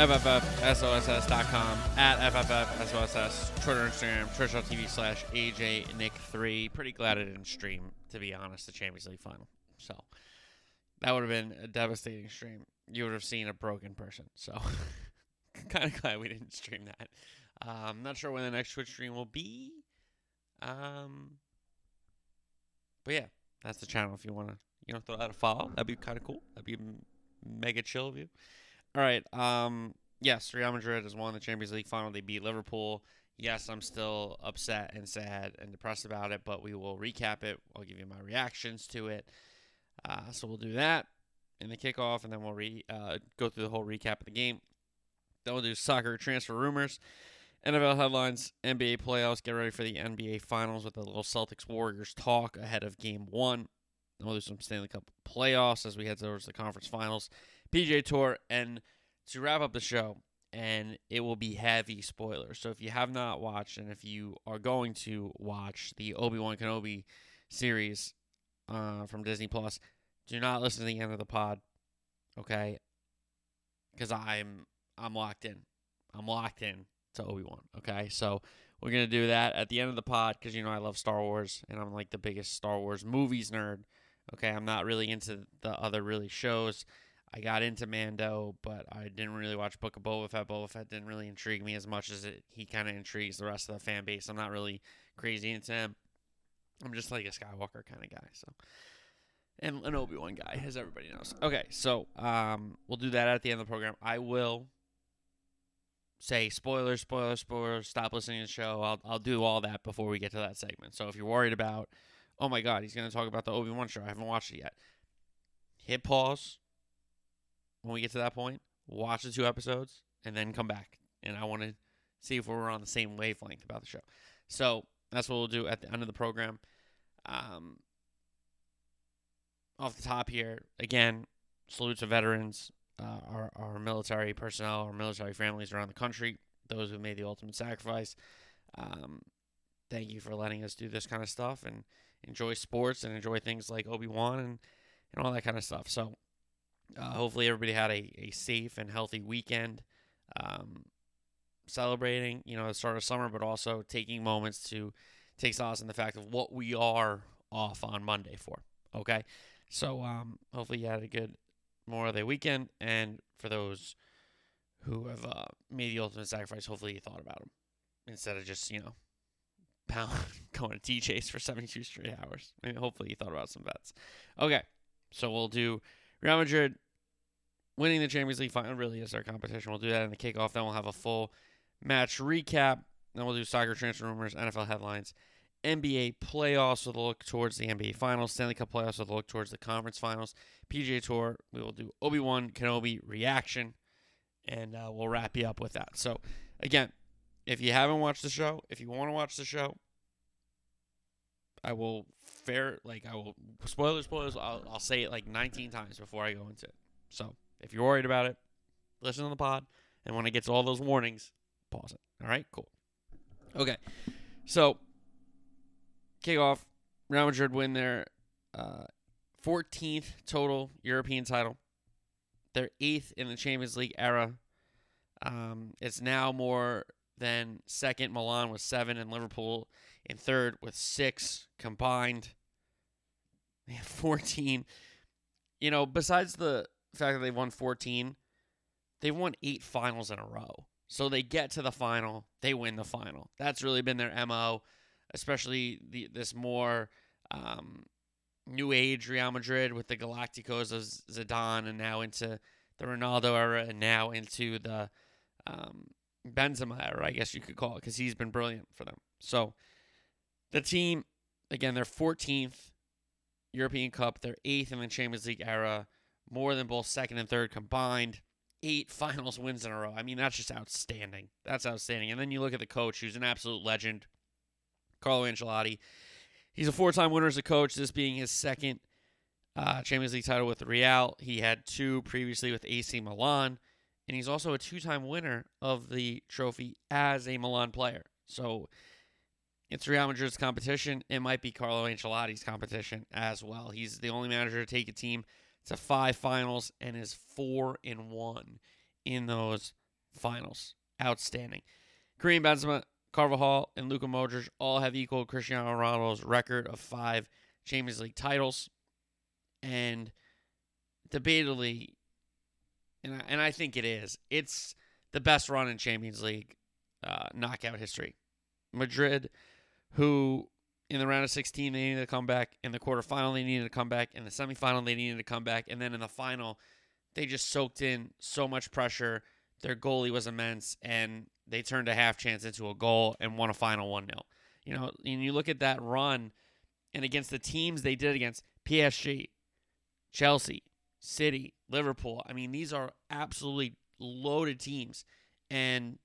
FFFSOSS.com at FFFSOSS, Twitter, Instagram, twitch.tv slash AJ Nick 3 Pretty glad I didn't stream, to be honest, the Champions League final. So that would have been a devastating stream. You would have seen a broken person. So kind of glad we didn't stream that. I'm not sure when the next Twitch stream will be. Um, but yeah, that's the channel if you want to, you know, throw that a follow. That'd be kind of cool. That'd be mega chill of you. All right. Um, yes, Real Madrid has won the Champions League final. They beat Liverpool. Yes, I'm still upset and sad and depressed about it, but we will recap it. I'll give you my reactions to it. Uh, so we'll do that in the kickoff, and then we'll re- uh, go through the whole recap of the game. Then we'll do soccer transfer rumors. NFL headlines, NBA playoffs, get ready for the NBA finals with a little Celtics Warriors talk ahead of game one. Then we'll do some Stanley Cup playoffs as we head towards the conference finals, PGA Tour, and to wrap up the show, and it will be heavy spoilers. So if you have not watched and if you are going to watch the Obi Wan Kenobi series uh, from Disney Plus, do not listen to the end of the pod, okay? Because I'm I'm locked in. I'm locked in to Obi Wan. Okay, so we're gonna do that at the end of the pod because you know I love Star Wars and I'm like the biggest Star Wars movies nerd. Okay, I'm not really into the other really shows. I got into Mando, but I didn't really watch Book of Boba Fett. Boba Fett didn't really intrigue me as much as it, he kind of intrigues the rest of the fan base. I'm not really crazy into him. I'm just like a Skywalker kind of guy. So, and an Obi Wan guy, as everybody knows. Okay, so um, we'll do that at the end of the program. I will say spoilers, spoilers, spoilers. Stop listening to the show. I'll I'll do all that before we get to that segment. So if you're worried about, oh my God, he's going to talk about the Obi Wan show. I haven't watched it yet. Hit pause when we get to that point. Watch the two episodes and then come back. And I want to see if we're on the same wavelength about the show. So that's what we'll do at the end of the program. Um, off the top here, again, salute to veterans, uh, our, our military personnel, our military families around the country, those who made the ultimate sacrifice. Um, thank you for letting us do this kind of stuff and enjoy sports and enjoy things like Obi Wan and, and all that kind of stuff. So, uh, hopefully, everybody had a, a safe and healthy weekend. Um, celebrating, you know, the start of summer, but also taking moments to take solace in the fact of what we are off on Monday for. Okay. So, um, hopefully, you had a good Memorial Day weekend. And for those who have uh, made the ultimate sacrifice, hopefully you thought about them instead of just, you know, pound, going to chase for 72 straight hours. I mean, hopefully you thought about some bets. Okay. So we'll do Real Madrid winning the Champions League final really is our competition. We'll do that in the kickoff. Then we'll have a full match recap. Then we'll do soccer transfer rumors, NFL headlines, NBA playoffs with a look towards the NBA finals, Stanley Cup playoffs with a look towards the conference finals, PGA Tour. We will do Obi Wan Kenobi reaction, and uh, we'll wrap you up with that. So, again, if you haven't watched the show, if you want to watch the show, I will fair like I will spoilers spoilers. I'll, I'll say it like 19 times before I go into it. So if you're worried about it, listen to the pod, and when it gets all those warnings, pause it. All right, cool. Okay, so kickoff. Real Madrid win their uh, 14th total European title. They're eighth in the Champions League era. Um, it's now more than second. Milan with seven, and Liverpool in third with six combined. They have 14. You know, besides the fact that they've won 14, they've won eight finals in a row. So they get to the final, they win the final. That's really been their MO, especially the this more um, new age Real Madrid with the Galacticos of Zidane and now into the Ronaldo era and now into the um, Benzema era, I guess you could call it, because he's been brilliant for them. So the team, again, they're 14th European Cup. They're eighth in the Champions League era, more than both second and third combined. Eight finals wins in a row. I mean, that's just outstanding. That's outstanding. And then you look at the coach, who's an absolute legend, Carlo Ancelotti. He's a four time winner as a coach, this being his second uh, Champions League title with Real. He had two previously with AC Milan, and he's also a two-time winner of the trophy as a Milan player. So it's Real Madrid's competition. It might be Carlo Ancelotti's competition as well. He's the only manager to take a team to five finals and is four and one in those finals. Outstanding. Karim Benzema, Carvajal, and Luka Modric all have equal Cristiano Ronaldo's record of five Champions League titles, and debatably, and I, and I think it is. It's the best run in Champions League uh, knockout history. Madrid, who in the round of 16 they needed to come back, in the quarterfinal they needed to come back, in the semifinal they needed to come back, and then in the final they just soaked in so much pressure. Their goalie was immense, and they turned a half chance into a goal and won a final 1 0. You know, and you look at that run, and against the teams they did against PSG, Chelsea, City, Liverpool. I mean, these are absolutely loaded teams. And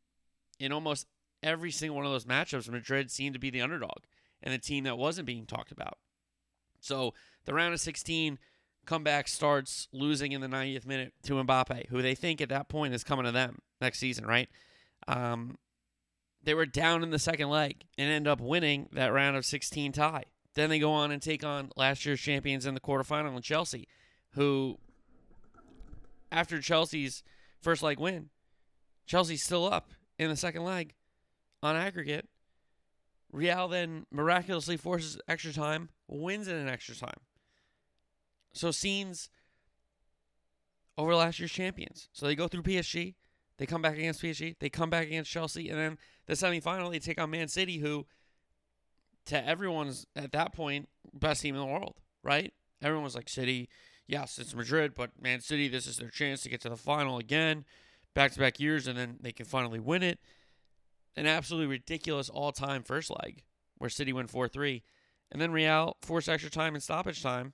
in almost every single one of those matchups, Madrid seemed to be the underdog and the team that wasn't being talked about. So the round of 16 comeback starts losing in the 90th minute to Mbappe, who they think at that point is coming to them next season, right? Um, they were down in the second leg and end up winning that round of 16 tie. Then they go on and take on last year's champions in the quarterfinal in Chelsea, who, after Chelsea's first leg win, Chelsea's still up in the second leg on aggregate. Real then miraculously forces extra time, wins in an extra time. So scenes over last year's champions. So they go through PSG, they come back against PSG, they come back against Chelsea, and then the semifinal they take on Man City, who to everyone's at that point best team in the world, right? Everyone was like City, yes, it's Madrid, but Man City, this is their chance to get to the final again, back to back years, and then they can finally win it. An absolutely ridiculous all time first leg where City went 4 3. And then Real forced extra time and stoppage time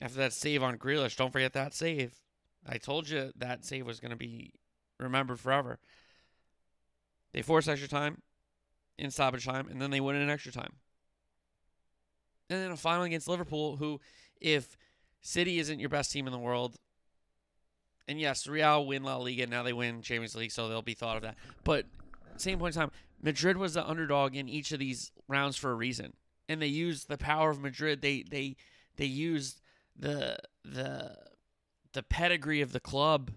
after that save on Grealish. Don't forget that save. I told you that save was going to be remembered forever. They force extra time in stoppage time, and then they win in extra time. And then a final against Liverpool, who, if City isn't your best team in the world, and yes, Real win La Liga, and now they win Champions League, so they'll be thought of that. But same point in time, Madrid was the underdog in each of these rounds for a reason, and they used the power of Madrid. They they they used the the the pedigree of the club,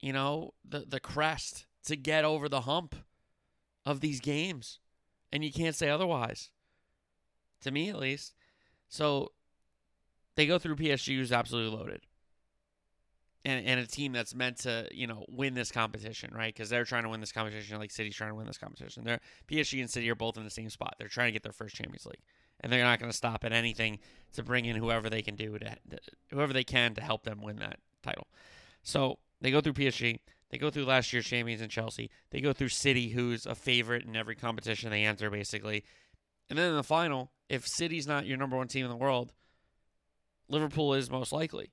you know, the the crest to get over the hump of these games, and you can't say otherwise. To me, at least. So they go through PSG, who's absolutely loaded and, and a team that's meant to you know win this competition, right? Because they're trying to win this competition, like City's trying to win this competition. They're PSG and City are both in the same spot. They're trying to get their first Champions League, and they're not going to stop at anything to bring in whoever they can do to, whoever they can to help them win that title. So they go through PSG. They go through last year's champions in Chelsea. They go through City, who's a favorite in every competition they enter, basically. And then in the final, if City's not your number one team in the world, Liverpool is most likely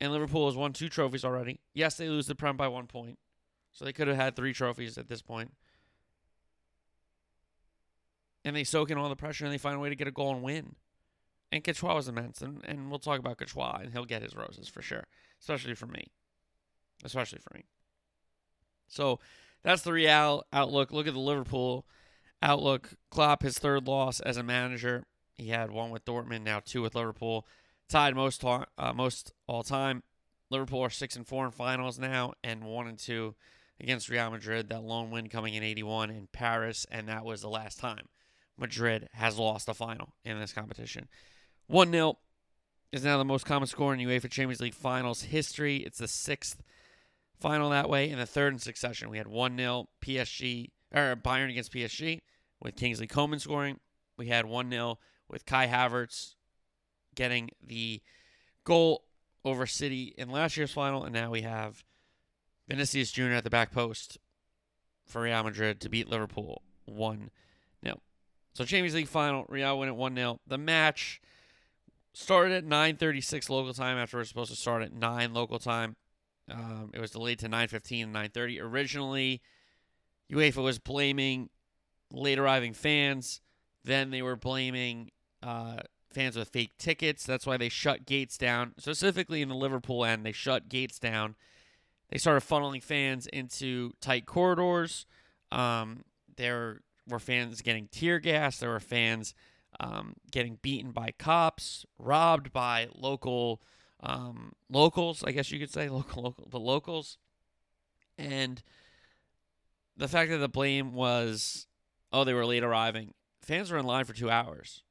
and Liverpool has won two trophies already. Yes, they lose the Prem by one point, so they could have had three trophies at this point. And they soak in all the pressure and they find a way to get a goal and win. And Courtois was immense, and, and we'll talk about Courtois, and he'll get his roses for sure, especially for me. Especially for me. So that's the Real outlook. Look at the Liverpool outlook. Klopp, his third loss as a manager. He had one with Dortmund, now two with Liverpool tied most uh, most all time. Liverpool are six and four in finals now, and one and two against Real Madrid. That lone win coming in '81 in Paris, and that was the last time Madrid has lost a final in this competition. One 0 is now the most common score in UEFA Champions League finals history. It's the sixth final that way, and the third in succession. We had one 0 PSG or Bayern against PSG with Kingsley Coman scoring. We had one 0 with Kai Havertz getting the goal over City in last year's final, and now we have Vinicius Jr. at the back post for Real Madrid to beat Liverpool 1 0. So Champions League final, Real win at 1 0. The match started at 9:36 local time after it was supposed to start at 9 local time. Um, it was delayed to 9:15 and 9:30. Originally, UEFA was blaming late arriving fans. Then they were blaming uh, fans with fake tickets. That's why they shut gates down. Specifically in the Liverpool end, they shut gates down. They started funneling fans into tight corridors. Um, there were fans getting tear gas. There were fans um, getting beaten by cops, robbed by local um, locals. I guess you could say local, local, the locals, and the fact that the blame was, oh, they were late arriving. Fans were in line for two hours,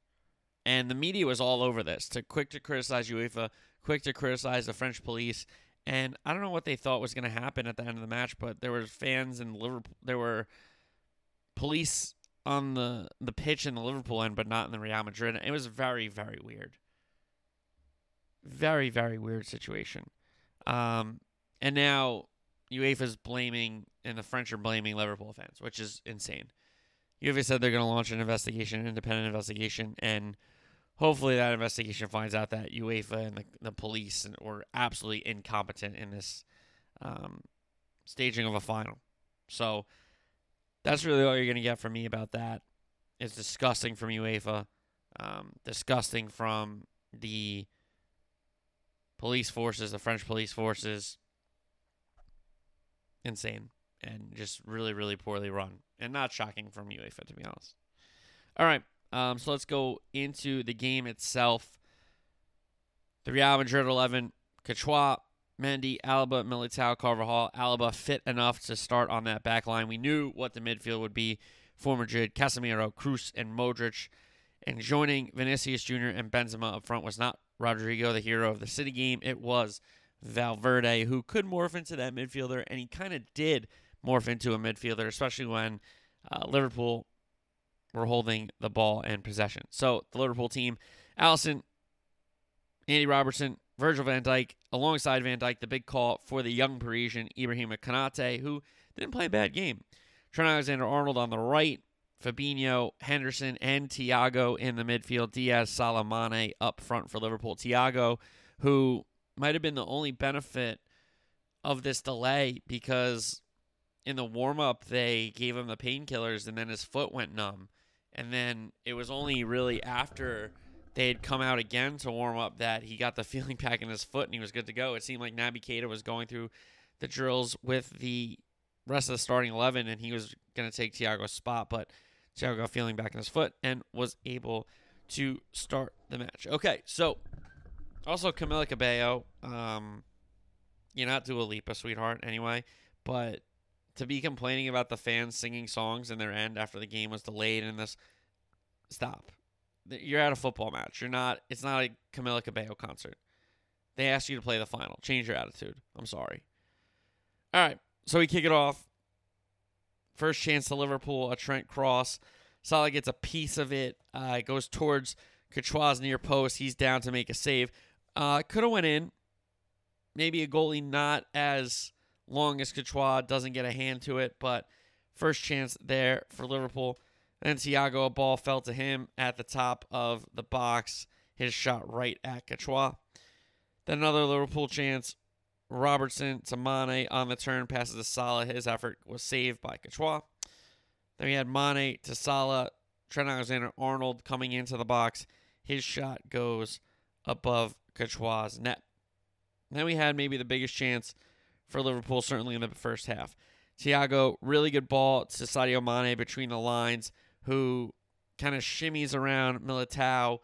and the media was all over this. To quick to criticize UEFA, quick to criticize the French police, and I don't know what they thought was going to happen at the end of the match, but there were fans in Liverpool. There were police on the the pitch in the Liverpool end, but not in the Real Madrid. It was very very weird. Very very weird situation. Um, and now UEFA's blaming and the French are blaming Liverpool fans, which is insane. UEFA said they're going to launch an investigation, an independent investigation, and hopefully that investigation finds out that UEFA and the, the police were absolutely incompetent in this um, staging of a final. So that's really all you're going to get from me about that. It's disgusting from UEFA, um, disgusting from the police forces, the French police forces. Insane and just really, really poorly run, and not shocking from UEFA to be honest. All right, um, so let's go into the game itself. The Real Madrid 11, Courtois, Mendy, Alaba, Militao, Carvajal, Alaba fit enough to start on that back line. We knew what the midfield would be for Madrid. Casemiro, Kroos, and Modric. And joining Vinicius Jr. and Benzema up front was not Rodrygo, the hero of the City game. It was Valverde, who could morph into that midfielder, and he kind of did morph into a midfielder, especially when uh, Liverpool were holding the ball and possession. So the Liverpool team, Alisson, Andy Robertson, Virgil van Dijk, alongside Van Dijk, the big call for the young Parisian Ibrahim Konate, who didn't play a bad game. Trent Alexander-Arnold on the right, Fabinho, Henderson, and Thiago in the midfield. Diaz, Salah, Mane up front for Liverpool. Thiago, who might have been the only benefit of this delay because in the warm up they gave him the painkillers and then his foot went numb. And then it was only really after they had come out again to warm up that he got the feeling back in his foot and he was good to go. It seemed like Naby Keita was going through the drills with the rest of the starting 11 and he was going to take Thiago's spot, but Thiago got feeling back in his foot and was able to start the match. Okay, so also Camila Cabello, um, you're not Dua Lipa, sweetheart, anyway, but to be complaining about the fans singing songs in their end after the game was delayed and this, stop you're at a football match. You're not. It's not a Camila Cabello concert. They asked you to play the final. Change your attitude. I'm sorry. All right, so we kick it off. First chance to Liverpool, a Trent cross. Salah gets a piece of it. Uh, it goes towards Courtois' near post. He's down to make a save. Uh, Could have went in. Maybe a goalie not as long as Courtois doesn't get a hand to it, but first chance there for Liverpool. Then Thiago, a ball fell to him at the top of the box. His shot right at Courtois. Then another Liverpool chance. Robertson to Mane on the turn, passes to Salah. His effort was saved by Courtois. Then we had Mane to Salah. Trent Alexander Arnold coming into the box. His shot goes above Courtois' net. Then we had maybe the biggest chance for Liverpool, certainly in the first half. Thiago, really good ball to Sadio Mane between the lines who kind of shimmies around Militao,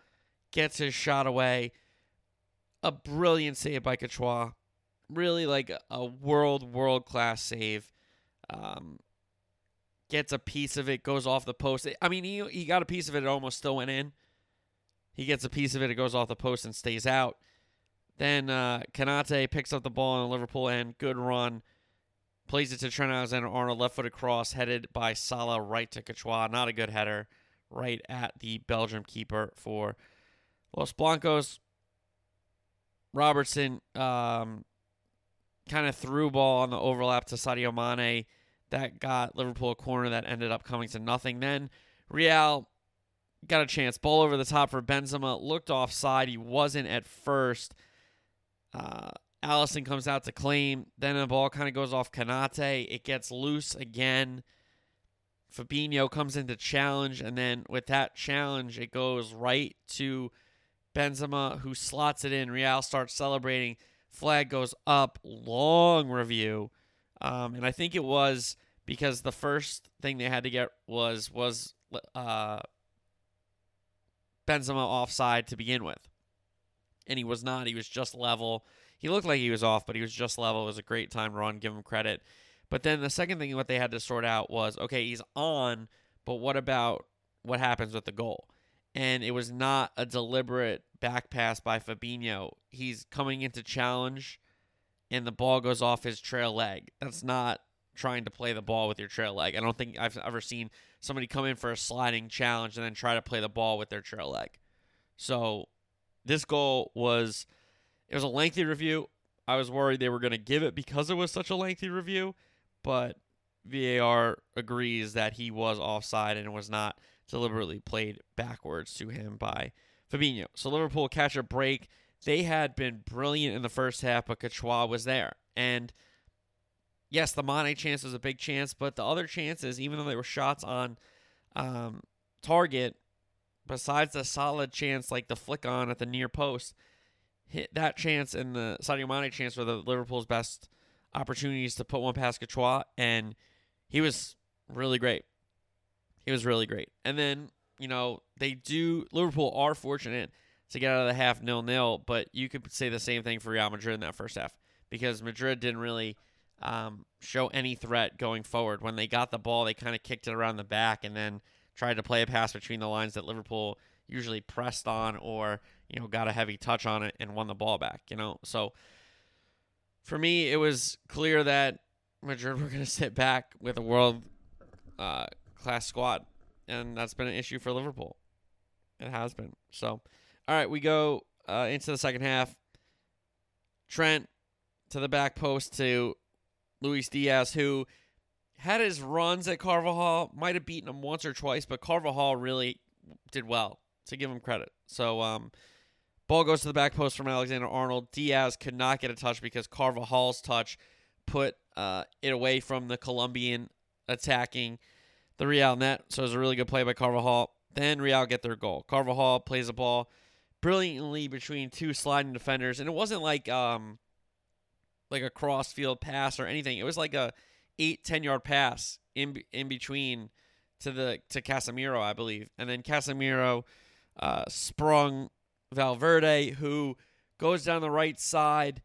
gets his shot away. A brilliant save by Courtois. Really like a world, world class save. Um, gets a piece of it, goes off the post. I mean, he, he got a piece of it, it almost still went in. He gets a piece of it, it goes off the post and stays out. Then uh, Konate picks up the ball on the Liverpool end. Good run. Plays it to Trent Alexander Arnold, left footed cross, headed by Salah right to Courtois. Not a good header, right at the Belgium keeper for Los Blancos. Robertson um, kind of threw ball on the overlap to Sadio Mane. That got Liverpool a corner that ended up coming to nothing. Then Real got a chance. Ball over the top for Benzema. Looked offside. He wasn't at first. Uh, Alisson comes out to claim. Then the ball kind of goes off Konate. It gets loose again. Fabinho comes in to challenge, and then with that challenge, it goes right to Benzema, who slots it in. Real starts celebrating. Flag goes up. Long review. Um, and I think it was because the first thing they had to get was was uh, Benzema offside to begin with. And he was not. He was just level. He looked like he was off, but he was just level. It was a great time run. Give him credit. But then the second thing what they had to sort out was okay, he's on, but what about what happens with the goal? And it was not a deliberate back pass by Fabinho. He's coming into challenge and the ball goes off his trail leg. That's not trying to play the ball with your trail leg. I don't think I've ever seen somebody come in for a sliding challenge and then try to play the ball with their trail leg. So this goal was it was a lengthy review. I was worried they were going to give it because it was such a lengthy review, but VAR agrees that he was offside and was not deliberately played backwards to him by Fabinho. So Liverpool catch a break. They had been brilliant in the first half, but Courtois was there. And yes, the Mane chance was a big chance, but the other chances, even though they were shots on um, target, besides the solid chance like the flick on at the near post, hit that chance and the Sadio Mane chance were the Liverpool's best opportunities to put one past Courtois, and he was really great. He was really great. And then, you know, they do Liverpool are fortunate to get out of the half nil nil, but you could say the same thing for Real Madrid in that first half because Madrid didn't really um, show any threat going forward. When they got the ball, they kind of kicked it around the back and then tried to play a pass between the lines that Liverpool usually pressed on or you know got a heavy touch on it and won the ball back. You know, so for me, it was clear that Madrid were going to sit back with a world uh, class squad, and that's been an issue for Liverpool. It has been. So, all right, we go uh, into the second half. Trent to the back post to Luis Diaz, who had his runs at Carvajal, might have beaten him once or twice, but Carvajal really did well to give him credit. So, um, ball goes to the back post from Alexander Arnold. Diaz could not get a touch because Carvajal's touch put uh, it away from the Colombian attacking the Real net. So it was a really good play by Carvajal. Then Real get their goal. Carvajal plays the ball brilliantly between two sliding defenders, and it wasn't like um like a cross field pass or anything. It was like a eight ten yard pass in in between to the to Casemiro, I believe, and then Casemiro uh, sprung Valverde, who goes down the right side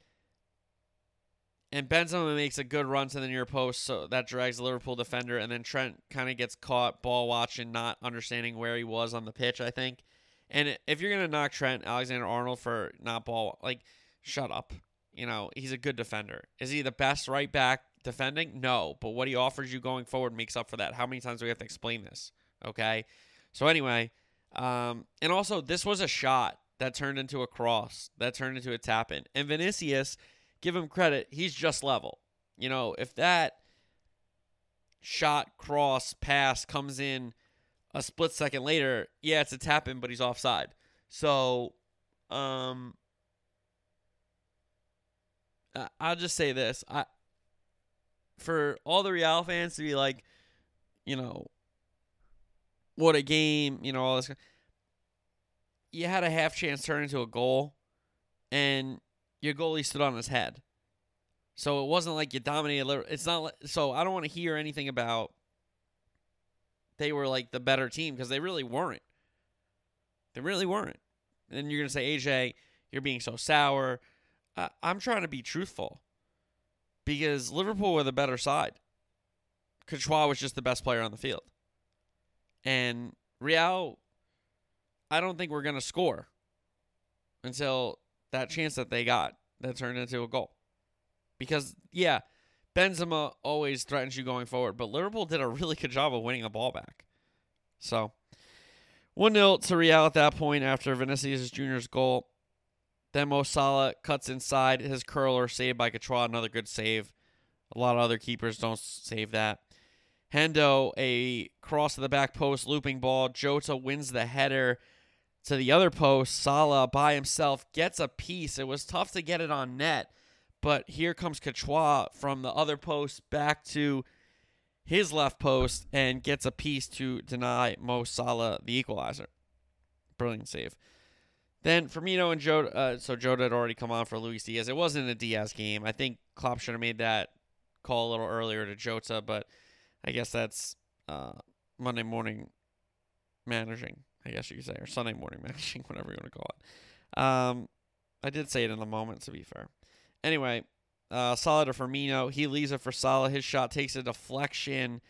and Benzema makes a good run to the near post, so that drags the Liverpool defender, and then Trent kind of gets caught ball watching, not understanding where he was on the pitch. I think, and if you're gonna knock Trent Alexander Arnold for not ball, like shut up. You know he's a good defender. Is he the best right back defending? No, but what he offers you going forward makes up for that. How many times do we have to explain this? Okay, so anyway, um, and also this was a shot that turned into a cross, that turned into a tap in, and Vinicius give him credit, he's just level. You know, if that shot, cross, pass comes in a split second later, yeah, it's a tap in, but he's offside. So, um, I'll just say this: I, for all the Real fans to be like, you know, what a game, you know, all this. You had a half chance turn into a goal, and your goalie stood on his head. So it wasn't like you dominated. It's not so I don't want to hear anything about they were like the better team because they really weren't. They really weren't. And then you're gonna say AJ, you're being so sour. I'm trying to be truthful because Liverpool were the better side. Courtois was just the best player on the field, and Real. I don't think we're gonna score until that chance that they got that turned into a goal. Because, yeah, Benzema always threatens you going forward, but Liverpool did a really good job of winning the ball back. So, 1 0 to Real at that point after Vinicius Jr.'s goal. Then Mo Salah cuts inside his curler, saved by Courtois. Another good save. A lot of other keepers don't save that. Hendo, a cross to the back post, looping ball. Jota wins the header to the other post. Salah by himself gets a piece. It was tough to get it on net, but here comes Courtois from the other post back to his left post and gets a piece to deny Mo Salah the equalizer. Brilliant save. Then Firmino and Joe, uh, so Jota had already come on for Luis Diaz. It wasn't a Diaz game. I think Klopp should have made that call a little earlier to Jota, but I guess that's uh, Monday morning managing, I guess you could say, or Sunday morning managing, whatever you want to call it. Um, I did say it in the moment, to be fair. Anyway, uh, Salah to Firmino. He leaves it for Salah. His shot takes a deflection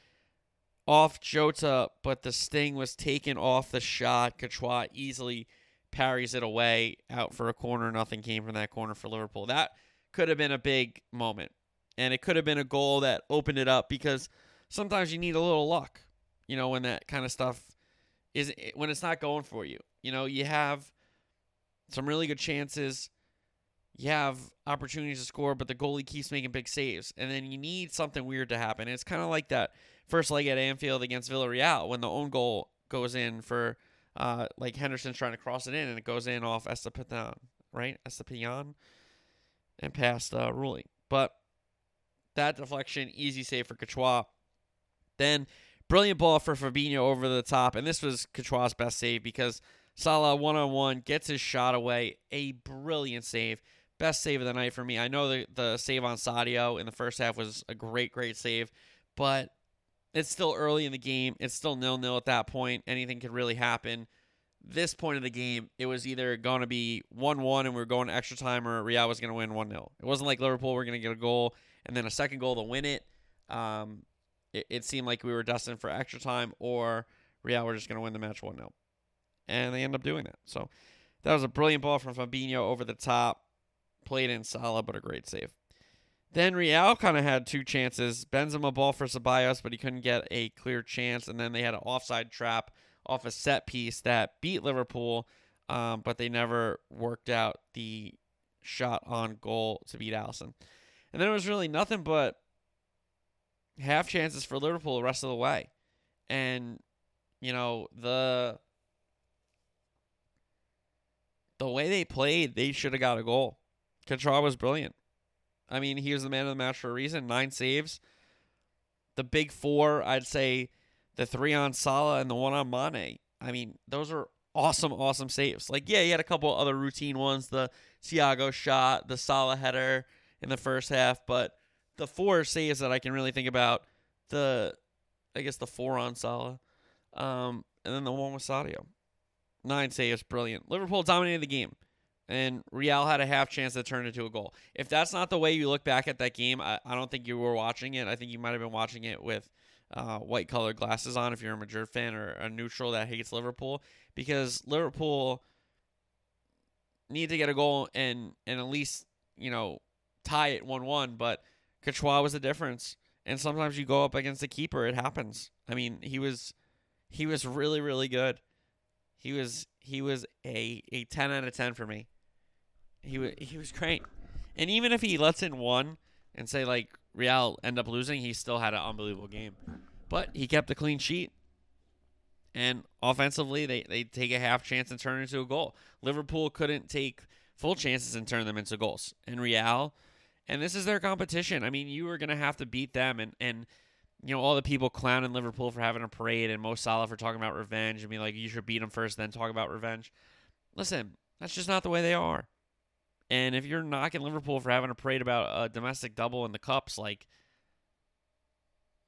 off Jota, but the sting was taken off the shot. Courtois easily parries it away out for a corner. Nothing came from that corner for Liverpool. That could have been a big moment. And it could have been a goal that opened it up because sometimes you need a little luck, you know, when that kind of stuff is when it's not going for you. You know, you have some really good chances. You have opportunities to score, but the goalie keeps making big saves. And then you need something weird to happen. It's kind of like that first leg at Anfield against Villarreal when the own goal goes in for uh, like Henderson's trying to cross it in and it goes in off Estupiñán, right? Estupiñán and past uh, Rulli. But that deflection, easy save for Courtois. Then brilliant ball for Fabinho over the top, and this was Courtois' best save because Salah one on one gets his shot away. A brilliant save. Best save of the night for me. I know the, the save on Sadio in the first half was a great, great save, but it's still early in the game. It's still nil nil at that point. Anything could really happen. This point of the game, it was either going to be 1 1 and we are going to extra time, or Real was going to win 1 0. It wasn't like Liverpool were going to get a goal and then a second goal to win it. Um, it, it seemed like we were destined for extra time, or Real were just going to win the match 1 0. And they end up doing that. So that was a brilliant ball from Fabinho over the top. Played in Salah, but a great save. Then Real kind of had two chances. Benzema ball for Ceballos, but he couldn't get a clear chance. And then they had an offside trap off a set piece that beat Liverpool, um, but they never worked out the shot on goal to beat Alisson. And then it was really nothing but half chances for Liverpool the rest of the way. And, you know, the the way they played, they should have got a goal. Courtois was brilliant. I mean, he was the man of the match for a reason. Nine saves. The big four, I'd say the three on Salah and the one on Mane. I mean, those are awesome, awesome saves. Like, yeah, he had a couple other routine ones. The Thiago shot, the Salah header in the first half, but the four saves that I can really think about, the I guess the four on Salah, um, and then the one with Sadio. Nine saves, brilliant. Liverpool dominated the game and Real had a half chance to turn it into a goal. If that's not the way you look back at that game, I, I don't think you were watching it. I think you might have been watching it with uh, white colored glasses on if you're a Madrid fan or a neutral that hates Liverpool, because Liverpool need to get a goal and and at least you know tie it one one. But Courtois was the difference, and sometimes you go up against the keeper, it happens. I mean, he was he was really really good. He was he was a a ten out of ten for me. He was he was great, and even if he lets in one and say like Real end up losing, he still had an unbelievable game. But he kept a clean sheet, and offensively they they take a half chance and turn it into a goal. Liverpool couldn't take full chances and turn them into goals, and Real, and this is their competition. I mean, you were gonna have to beat them, and and you know, all the people clowning Liverpool for having a parade and Mo Salah for talking about revenge and be like, you should beat them first, then talk about revenge. Listen, that's just not the way they are. And if you're knocking Liverpool for having a parade about a domestic double in the cups, like,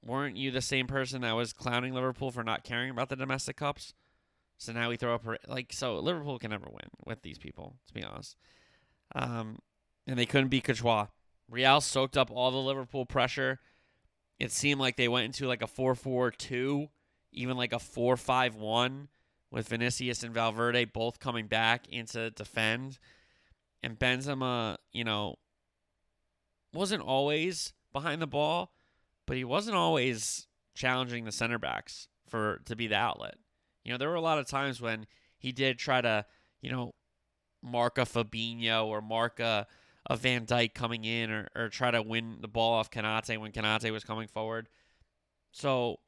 weren't you the same person that was clowning Liverpool for not caring about the domestic cups? So now we throw up like so Liverpool can never win with these people, to be honest. Um, and they couldn't beat Courtois. Real soaked up all the Liverpool pressure. It seemed like they went into like a 4-4-2, even like a 4-5-1 with Vinicius and Valverde both coming back into defend and Benzema, you know, wasn't always behind the ball, but he wasn't always challenging the center backs for to be the outlet. You know, there were a lot of times when he did try to, you know, mark a Fabinho or mark a, a Van Dijk coming in or, or try to win the ball off Konate when Konate was coming forward. So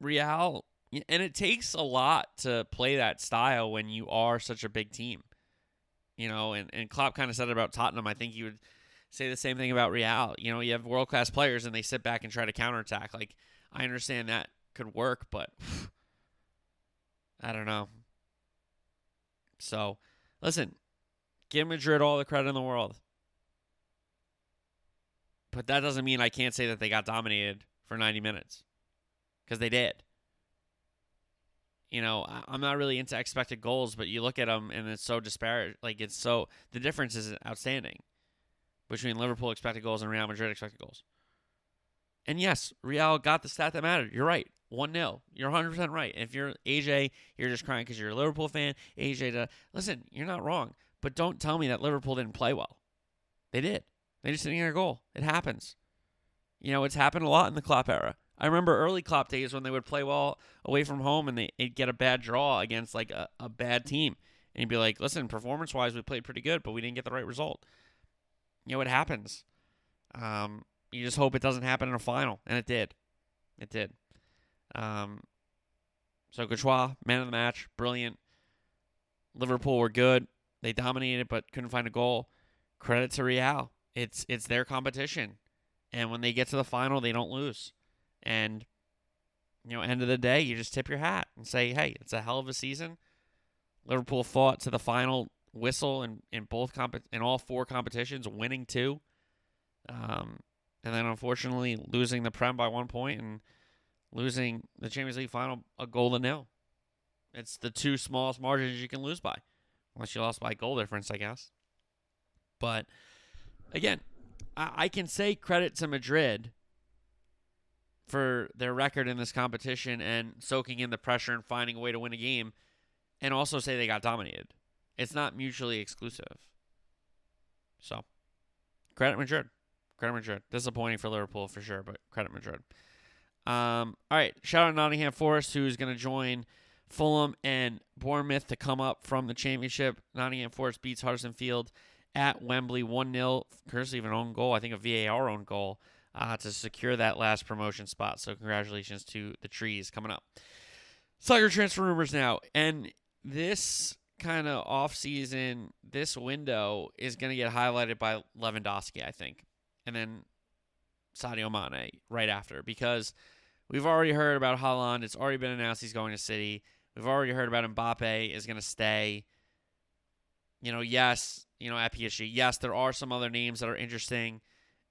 Real and it takes a lot to play that style when you are such a big team you know, and, and Klopp kind of said it about Tottenham. I think he would say the same thing about Real. You know, you have world class players and they sit back and try to counterattack. Like, I understand that could work, but I don't know. So, listen, give Madrid all the credit in the world. But that doesn't mean I can't say that they got dominated for 90 minutes because they did. You know, I'm not really into expected goals, but you look at them and it's so disparate. Like, it's so, the difference is outstanding between Liverpool expected goals and Real Madrid expected goals. And yes, Real got the stat that mattered. You're right. 1 0. You're 100% right. If you're AJ, you're just crying because you're a Liverpool fan. AJ, to, listen, you're not wrong. But don't tell me that Liverpool didn't play well. They did. They just didn't get a goal. It happens. You know, it's happened a lot in the Klopp era. I remember early Klopp days when they would play well away from home and they'd get a bad draw against like a, a bad team. And he'd be like, listen, performance wise, we played pretty good, but we didn't get the right result. You know, it happens. Um, you just hope it doesn't happen in a final. And it did. It did. Um, so Courtois, man of the match, brilliant. Liverpool were good. They dominated but couldn't find a goal. Credit to Real. It's it's their competition. And when they get to the final, they don't lose. And you know, end of the day, you just tip your hat and say, "Hey, it's a hell of a season." Liverpool fought to the final whistle in, in both comp- in all four competitions, winning two. Um, and then unfortunately losing the Prem by one point and losing the Champions League final a goal to nil. It's the two smallest margins you can lose by, unless you lost by goal difference, I guess. But again, I, I can say credit to Madrid for their record in this competition and soaking in the pressure and finding a way to win a game, and also say they got dominated. It's not mutually exclusive. So, credit Madrid. Credit Madrid. Disappointing for Liverpool for sure, but credit Madrid. Um, all right, shout out Nottingham Forest, who's going to join Fulham and Bournemouth to come up from the championship. Nottingham Forest beats Huddersfield at Wembley 1 0, courtesy of an own goal, I think a VAR own goal, uh, to secure that last promotion spot. So, congratulations to the Trees coming up. Soccer transfer rumors now. And this kind of off season, this window is going to get highlighted by Lewandowski, I think. And then Sadio Mane right after because We've already heard about Haaland. It's already been announced he's going to City. We've already heard about Mbappe is going to stay. You know, yes, you know, at PSG. Yes, there are some other names that are interesting.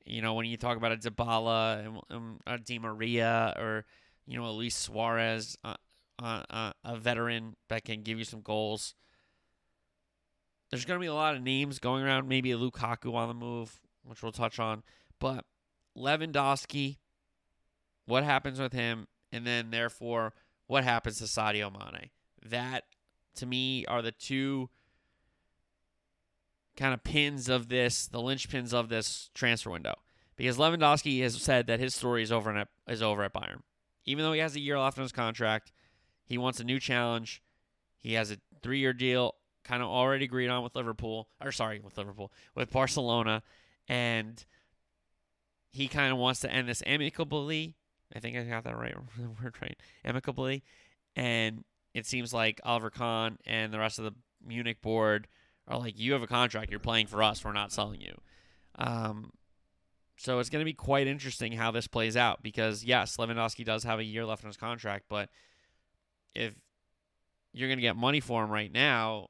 You know, when you talk about a and a Di Maria or, you know, Luis Suarez, uh, uh, uh, a veteran that can give you some goals. There's going to be a lot of names going around. Maybe a Lukaku on the move, which we'll touch on. But Lewandowski, what happens with him, and then therefore what happens to Sadio Mane. That to me are the two kind of pins of this, the linchpins of this transfer window. Because Lewandowski has said that his story is over at, is over at Bayern. Even though he has a year left on his contract, he wants a new challenge. He has a three-year deal, kind of already agreed on with Liverpool, or sorry, with Liverpool, with Barcelona, and he kind of wants to end this amicably I think I got that right the word right. Amicably. And it seems like Oliver Kahn and the rest of the Munich board are like, you have a contract, you're playing for us, we're not selling you. Um, so it's going to be quite interesting how this plays out because, yes, Lewandowski does have a year left on his contract, but if you're going to get money for him right now,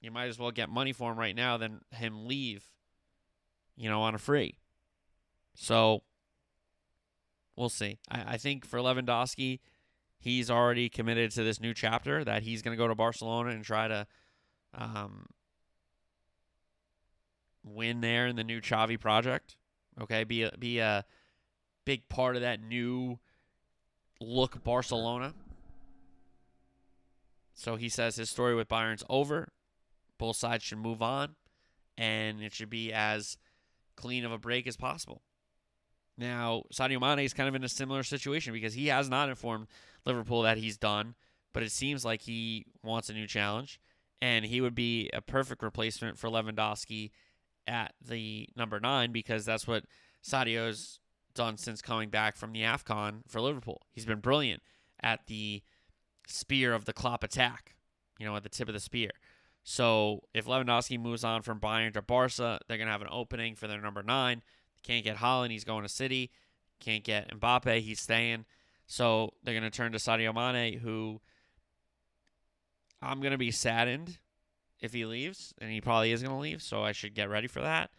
you might as well get money for him right now than him leave, you know, on a free. So we'll see. I, I think for Lewandowski, he's already committed to this new chapter that he's going to go to Barcelona and try to um, win there in the new Xavi project. Okay, be a, be a big part of that new look Barcelona. So he says his story with Bayern's over. Both sides should move on, and it should be as clean of a break as possible. Now, Sadio Mane is kind of in a similar situation because he has not informed Liverpool that he's done, but it seems like he wants a new challenge, and he would be a perfect replacement for Lewandowski at the number nine because that's what Sadio's done since coming back from the AFCON for Liverpool. He's been brilliant at the spear of the Klopp attack, you know, at the tip of the spear. So if Lewandowski moves on from Bayern to Barca, they're going to have an opening for their number nine. Can't get Haaland, he's going to City. Can't get Mbappe, he's staying. So they're going to turn to Sadio Mane, who I'm going to be saddened if he leaves, and he probably is going to leave, so I should get ready for that.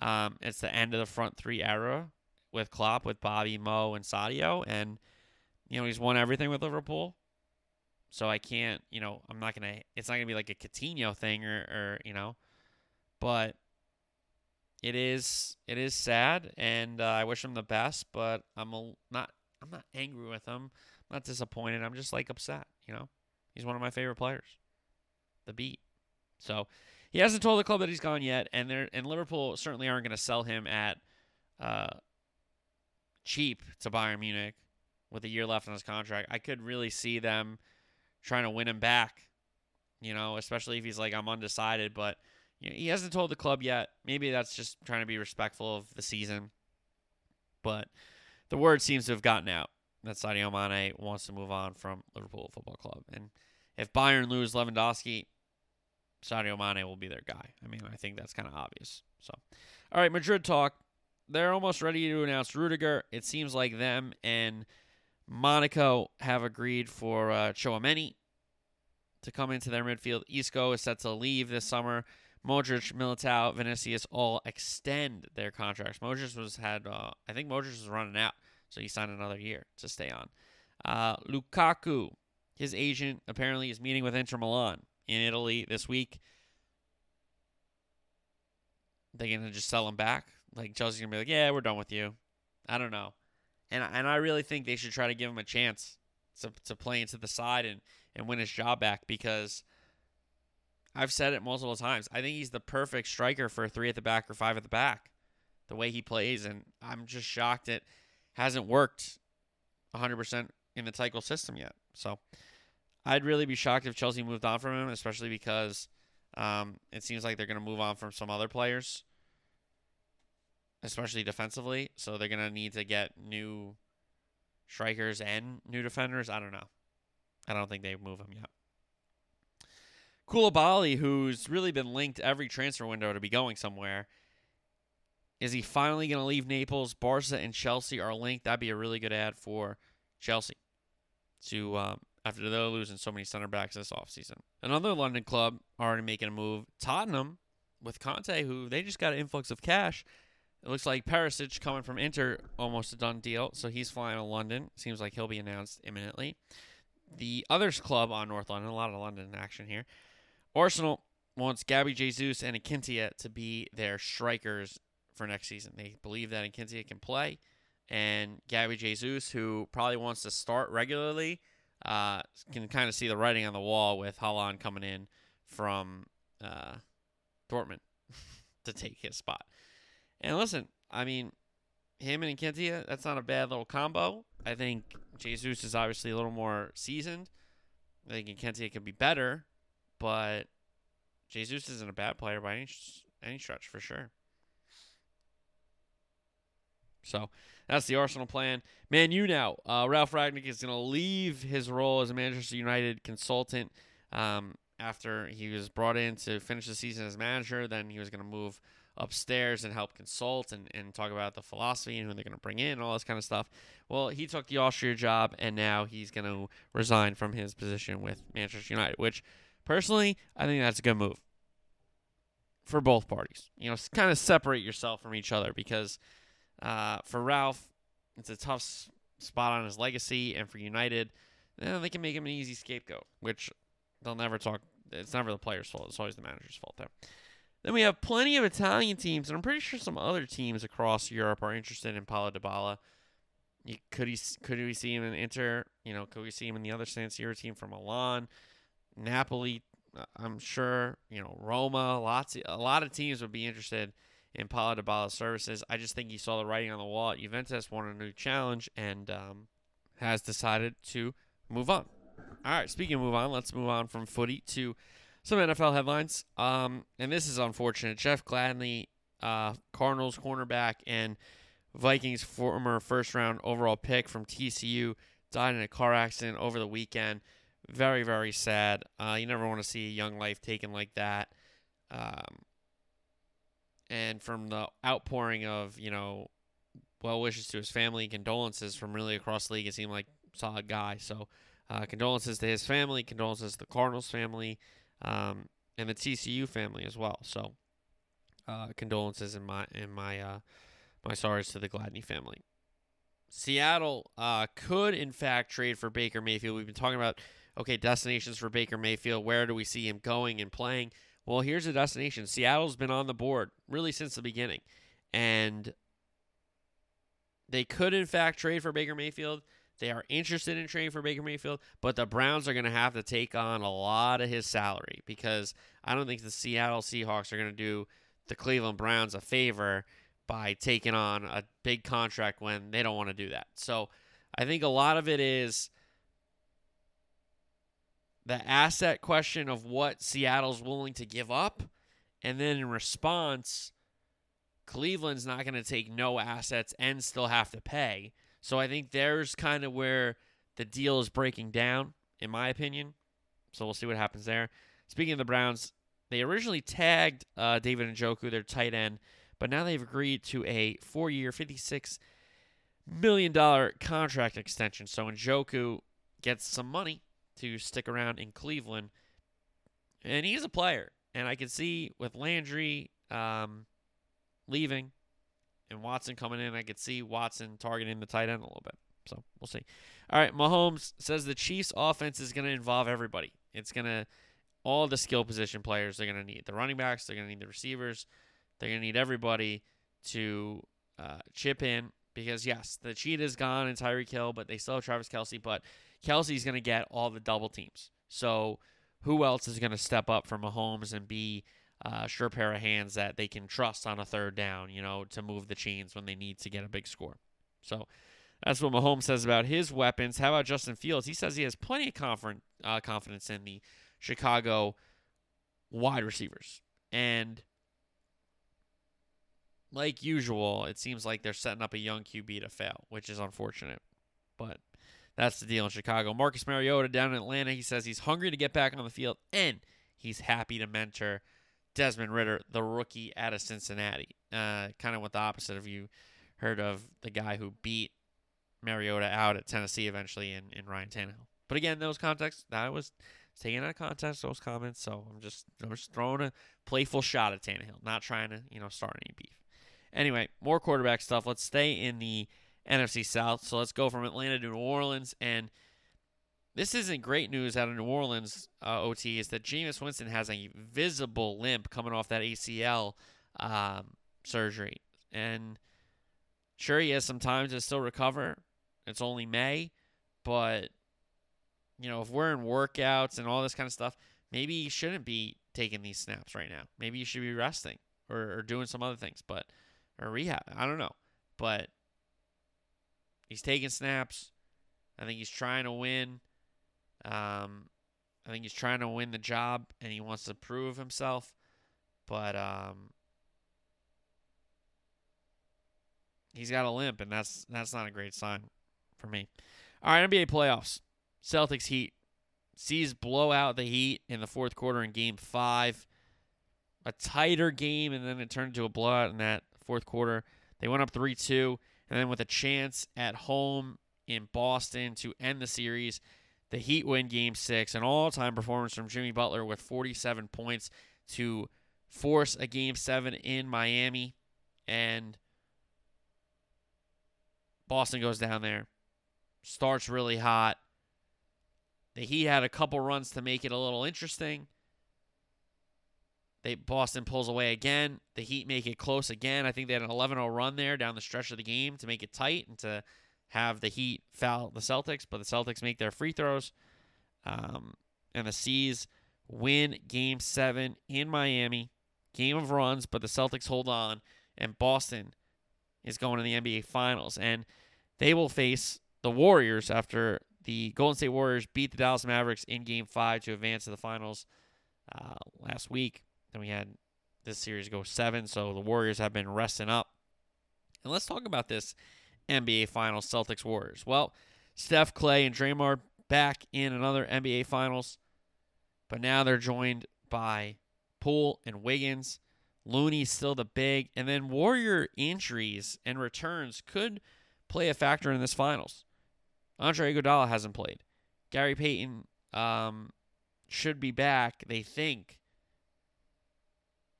Um, it's the end of the front three era with Klopp, with Bobby, Mo, and Sadio, and you know he's won everything with Liverpool. So I can't, you know, I'm not gonna. It's not gonna be like a Coutinho thing or, or you know, but it is it is sad, and uh, I wish him the best. But I'm a, not I'm not angry with him. I'm not disappointed. I'm just like upset. You know, he's one of my favorite players. The beat. So he hasn't told the club that he's gone yet, and they and Liverpool certainly aren't going to sell him at uh, cheap to Bayern Munich with a year left on his contract. I could really see them trying to win him back. You know, especially if he's like I'm undecided, but you know, he hasn't told the club yet. Maybe that's just trying to be respectful of the season. But the word seems to have gotten out that Sadio Mane wants to move on from Liverpool Football Club. And if Bayern lose Lewandowski, Sadio Mane will be their guy. I mean, I think that's kind of obvious. So, all right, Madrid talk. They're almost ready to announce Rudiger. It seems like them and Monaco have agreed for uh, Tchouameni to come into their midfield. Isco is set to leave this summer. Modric, Militao, Vinicius all extend their contracts. Modric was had, uh, I think Modric was running out, so he signed another year to stay on. Uh, Lukaku, his agent apparently is meeting with Inter Milan in Italy this week. They gonna just sell him back? Like Chelsea's gonna be like, yeah, we're done with you. I don't know, and and I really think they should try to give him a chance to to play into the side and and win his job back because I've said it multiple times. I think he's the perfect striker for three at the back or five at the back. The way he plays, and I'm just shocked it hasn't worked 100% in the Tuchel system yet. So I'd really be shocked if Chelsea moved on from him, especially because um, it seems like they're going to move on from some other players, especially defensively. So they're going to need to get new strikers and new defenders. I don't know. I don't think they move him yet. Koulibaly, who's really been linked every transfer window to be going somewhere, is he finally going to leave Naples? Barca and Chelsea are linked. That'd be a really good ad for Chelsea to um, after they're losing so many center backs this offseason. Another London club already making a move. Tottenham with Conte, who they just got an influx of cash. It looks like Perisic coming from Inter, almost a done deal. So he's flying to London. Seems like he'll be announced imminently. The others club on North London, a lot of London action here. Arsenal wants Gabby Jesus and Nketiah to be their strikers for next season. They believe that Nketiah can play, and Gabby Jesus, who probably wants to start regularly, uh, can kind of see the writing on the wall with Haaland coming in from uh, Dortmund to take his spot. And listen, I mean, him and Kentia, that's not a bad little combo. I think Jesus is obviously a little more seasoned. I think Kentia can be better, but Jesus isn't a bad player by any any stretch for sure. So that's the Arsenal plan. Man, you now, uh, Ralf Rangnick is going to leave his role as a Manchester United consultant um, after he was brought in to finish the season as manager. Then he was going to move upstairs and help consult and, and talk about the philosophy and who they're going to bring in and all this kind of stuff. Well, he took the Austria job, and now he's going to resign from his position with Manchester United, which personally, I think that's a good move for both parties. You know, kind of separate yourself from each other because – uh, for Ralph, it's a tough spot on his legacy, and for United, eh, they can make him an easy scapegoat, which they'll never talk. It's never the player's fault. It's always the manager's fault there. Then we have plenty of Italian teams, and I'm pretty sure some other teams across Europe are interested in Paulo Dybala. You, could he could we see him in Inter? You know, could we see him in the other San Siro team from Milan, Napoli? Uh, I'm sure you know Roma. Lots, a lot of teams would be interested in Paulo Dybala's services. I just think he saw the writing on the wall Juventus, wanted a new challenge, and um, has decided to move on. All right, speaking of move on, let's move on from footy to some NFL headlines. Um, and this is unfortunate. Jeff Gladney, uh, Cardinals cornerback and Vikings former first round overall pick from TCU, died in a car accident over the weekend. Very, very sad. Uh, you never want to see a young life taken like that. Um, and from the outpouring of you know well wishes to his family, condolences from really across the league, it seemed like solid guy. So uh, condolences to his family, condolences to the Cardinals family. Um, and the TCU family as well. So, uh, condolences in my in my uh, my sorrows to the Gladney family. Seattle uh, could in fact trade for Baker Mayfield. We've been talking about okay destinations for Baker Mayfield. Where do we see him going and playing? Well, here's a destination. Seattle's been on the board really since the beginning, and they could in fact trade for Baker Mayfield. They are interested in trading for Baker Mayfield, but the Browns are going to have to take on a lot of his salary because I don't think the Seattle Seahawks are going to do the Cleveland Browns a favor by taking on a big contract when they don't want to do that. So I think a lot of it is the asset question of what Seattle's willing to give up. And then in response, Cleveland's not going to take no assets and still have to pay. So I think there's kind of where the deal is breaking down, in my opinion. So we'll see what happens there. Speaking of the Browns, they originally tagged uh, David Njoku, their tight end, but now they've agreed to a four-year, $56 million contract extension. So Njoku gets some money to stick around in Cleveland, and he's a player. And I can see with Landry um, leaving and Watson coming in, I could see Watson targeting the tight end a little bit. So we'll see. All right, Mahomes says the Chiefs' offense is going to involve everybody. It's going to all the skill position players they're going to need the running backs, they're going to need the receivers, they're going to need everybody to uh, chip in because yes, the cheat is gone and Tyreek Hill, but they still have Travis Kelce. But Kelce's going to get all the double teams. So who else is going to step up for Mahomes and be uh, sure pair of hands that they can trust on a third down, you know, to move the chains when they need to get a big score. So that's what Mahomes says about his weapons. How about Justin Fields? He says he has plenty of uh, confidence in the Chicago wide receivers. And like usual, it seems like they're setting up a young QB to fail, which is unfortunate. But that's the deal in Chicago. Marcus Mariota down in Atlanta, he says he's hungry to get back on the field and he's happy to mentor Desmond Ridder, the rookie out of Cincinnati. Uh, kind of what the opposite of you heard of the guy who beat Mariota out at Tennessee eventually in, in Ryan Tannehill. But again, those contexts, that was taken out of context, those comments. So I'm just, I'm just throwing a playful shot at Tannehill, not trying to, you know, start any beef. Anyway, more quarterback stuff. Let's stay in the NFC South. So let's go from Atlanta to New Orleans. And this isn't great news out of New Orleans, uh, OT, is that Jameis Winston has a visible limp coming off that ACL um, surgery. And sure, he has some time to still recover. It's only May. But, you know, if we're in workouts and all this kind of stuff, maybe he shouldn't be taking these snaps right now. Maybe you should be resting or, or doing some other things. But or rehab. I don't know. But he's taking snaps. I think he's trying to win. Um, I think he's trying to win the job and he wants to prove himself. But um, he's got a limp, and that's that's not a great sign for me. All right, NBA playoffs. Celtics Heat. C's blow out the Heat in the fourth quarter in Game Five. A tighter game, and then it turned into a blowout in that fourth quarter. They went up 3 2, and then with a chance at home in Boston to end the series, the Heat win game six. An all time performance from Jimmy Butler with 47 points to force a game seven in Miami. And Boston goes down there, starts really hot. The Heat had a couple runs to make it a little interesting. They Boston pulls away again. The Heat make it close again. I think they had an 11-0 run there down the stretch of the game to make it tight and to have the Heat foul the Celtics, but the Celtics make their free throws. Um, and the C's win Game Seven in Miami. Game of runs, but the Celtics hold on, and Boston is going to the NBA Finals, and they will face the Warriors after the Golden State Warriors beat the Dallas Mavericks in Game Five to advance to the finals uh, last week. Then we had this series go seven, so the Warriors have been resting up. And let's talk about this NBA Finals Celtics Warriors. Well, Steph, Clay, and Draymond back in another NBA Finals, but now they're joined by Poole and Wiggins. Looney's still the big, and then Warrior injuries and returns could play a factor in this finals. Andre Iguodala hasn't played. Gary Payton um, should be back, they think,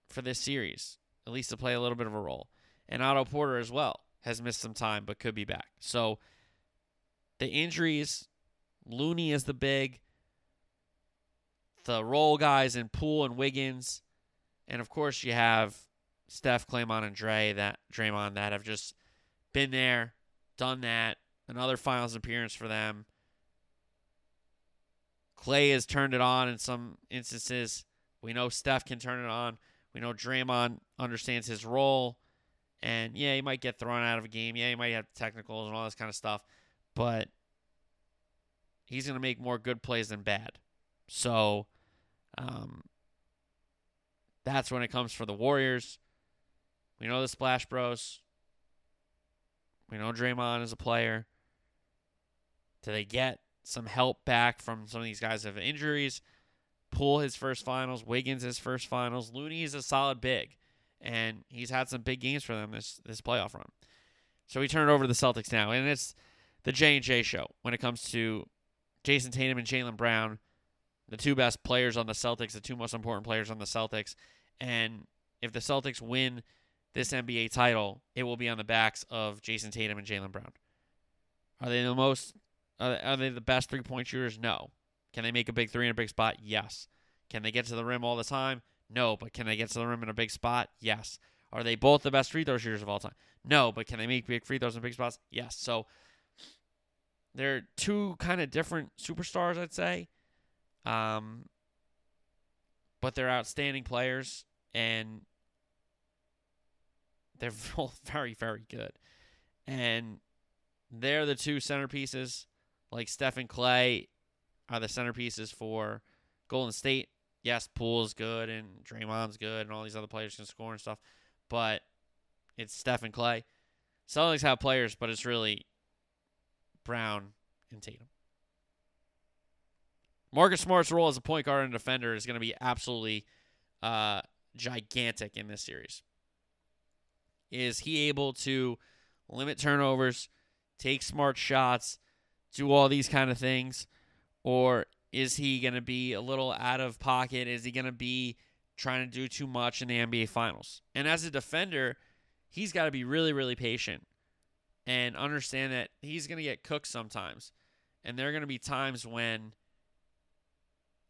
for this series, at least to play a little bit of a role. And Otto Porter as well has missed some time but could be back. So the injuries, Looney is the big, the role guys in Poole and Wiggins, and of course you have Steph, Claymont, and Dre that Draymond that have just been there, done that. Another finals appearance for them. Clay has turned it on in some instances. We know Steph can turn it on. We know Draymond understands his role. And yeah, he might get thrown out of a game. Yeah, he might have technicals and all this kind of stuff. But he's going to make more good plays than bad. So um, that's when it comes for the Warriors. We know the Splash Bros. We know Draymond is a player. Do they get some help back from some of these guys that have injuries? Poole his first finals, Wiggins his first finals. Looney is a solid big, and he's had some big games for them this this playoff run. So we turn it over to the Celtics now, and it's the J and J show when it comes to Jayson Tatum and Jaylen Brown, the two best players on the Celtics, the two most important players on the Celtics, and if the Celtics win this NBA title, it will be on the backs of Jayson Tatum and Jaylen Brown. Are they the most? Are they the best three point shooters? No. Can they make a big three in a big spot? Yes. Can they get to the rim all the time? No. But can they get to the rim in a big spot? Yes. Are they both the best free throw shooters of all time? No. But can they make big free throws in big spots? Yes. So they're two kind of different superstars, I'd say. Um, but they're outstanding players, and they're both very, very good. And they're the two centerpieces. Like Stephen Clay are the centerpieces for Golden State. Yes, Poole's good and Draymond's good and all these other players can score and stuff. But it's Stephen Clay. Celtics have players, but it's really Brown and Tatum. Marcus Smart's role as a point guard and defender is going to be absolutely uh, gigantic in this series. Is he able to limit turnovers, take smart shots, do all these kind of things? Or is he going to be a little out of pocket? Is he going to be trying to do too much in the NBA Finals? And as a defender, he's got to be really, really patient and understand that he's going to get cooked sometimes. And there are going to be times when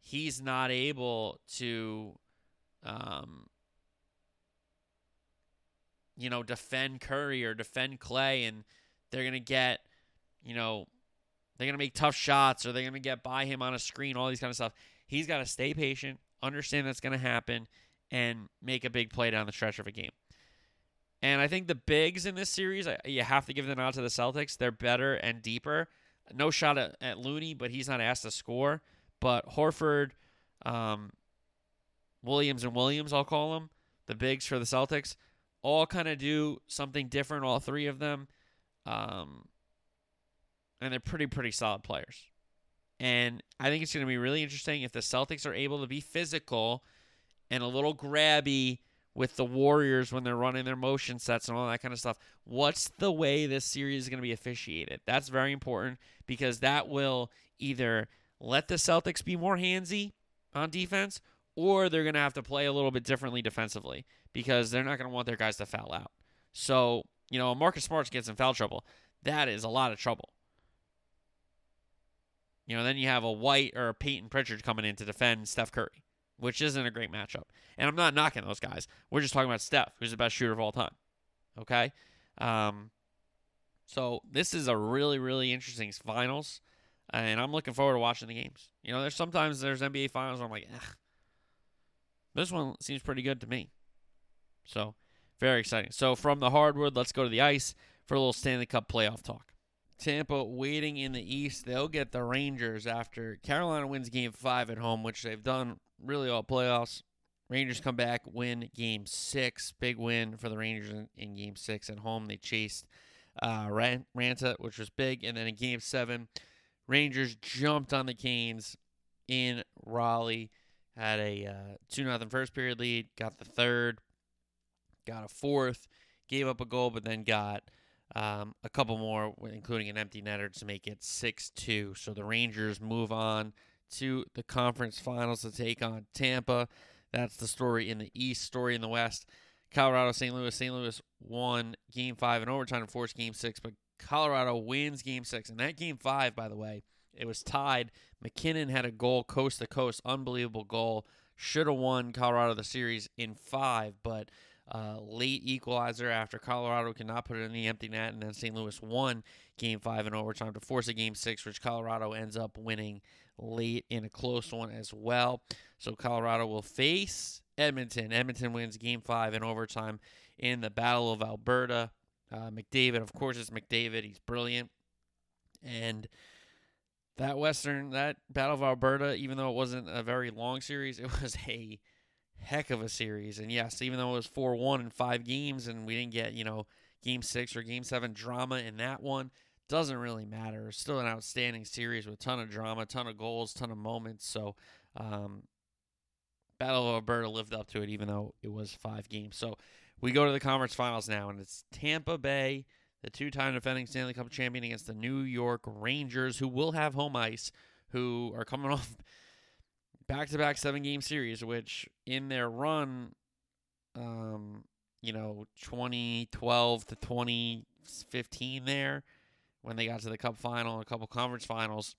he's not able to, um, you know, defend Curry or defend Clay, and they're going to get, you know, they're going to make tough shots or they're going to get by him on a screen, all these kind of stuff. He's got to stay patient, understand that's going to happen, and make a big play down the stretch of a game. And I think the bigs in this series, you have to give the nod to the Celtics. They're better and deeper. No shot at, at Looney, but he's not asked to score. But Horford, um, Williams, and Williams, I'll call them, the bigs for the Celtics, all kind of do something different, all three of them. Um, and they're pretty, pretty solid players. And I think it's going to be really interesting if the Celtics are able to be physical and a little grabby with the Warriors when they're running their motion sets and all that kind of stuff. What's the way this series is going to be officiated? That's very important because that will either let the Celtics be more handsy on defense or they're going to have to play a little bit differently defensively because they're not going to want their guys to foul out. So, you know, Marcus Smart gets in foul trouble. That is a lot of trouble. You know, then you have a White or a Payton Pritchard coming in to defend Steph Curry, which isn't a great matchup. And I'm not knocking those guys. We're just talking about Steph, who's the best shooter of all time. Okay? Um, so this is a really, really interesting finals. And I'm looking forward to watching the games. You know, there's sometimes there's NBA finals where I'm like, this one seems pretty good to me. So very exciting. So from the hardwood, let's go to the ice for a little Stanley Cup playoff talk. Tampa waiting in the East. They'll get the Rangers after Carolina wins game five at home, which they've done really all playoffs. Rangers come back, win game six. Big win for the Rangers in, in game six at home. They chased uh, Raanta, which was big. And then in game seven, Rangers jumped on the Canes in Raleigh. Had a uh, 2 0 first period lead, got the third, got a fourth, gave up a goal, but then got um, a couple more, including an empty netter, to make it 6 2. So the Rangers move on to the conference finals to take on Tampa. That's the story in the East. Story in the West. Colorado, St. Louis. St. Louis won Game Five in overtime to force Game Six, but Colorado wins Game Six. And that Game Five, by the way, it was tied. MacKinnon had a goal coast to coast, unbelievable goal. Should have won Colorado the series in five, but uh, late equalizer after Colorado could not put it in the empty net, and then St. Louis won Game Five in overtime to force a Game Six, which Colorado ends up winning late in a close one as well. So Colorado will face Edmonton. Edmonton wins Game Five in overtime in the Battle of Alberta. Uh, McDavid, of course, it's McDavid. He's brilliant, and that Western, that Battle of Alberta, even though it wasn't a very long series, it was a heck of a series. And yes, even though it was 4 1 in five games and we didn't get, you know, game six or game seven drama in that one, doesn't really matter. Still an outstanding series with a ton of drama, ton of goals, ton of moments. So, um, Battle of Alberta lived up to it, even though it was five games. So, we go to the conference finals now, and it's Tampa Bay, the two time defending Stanley Cup champion, against the New York Rangers, who will have home ice, who are coming off back to back seven game series, which in their run, um, you know, 2012 to 2015 there, when they got to the cup final and a couple conference finals,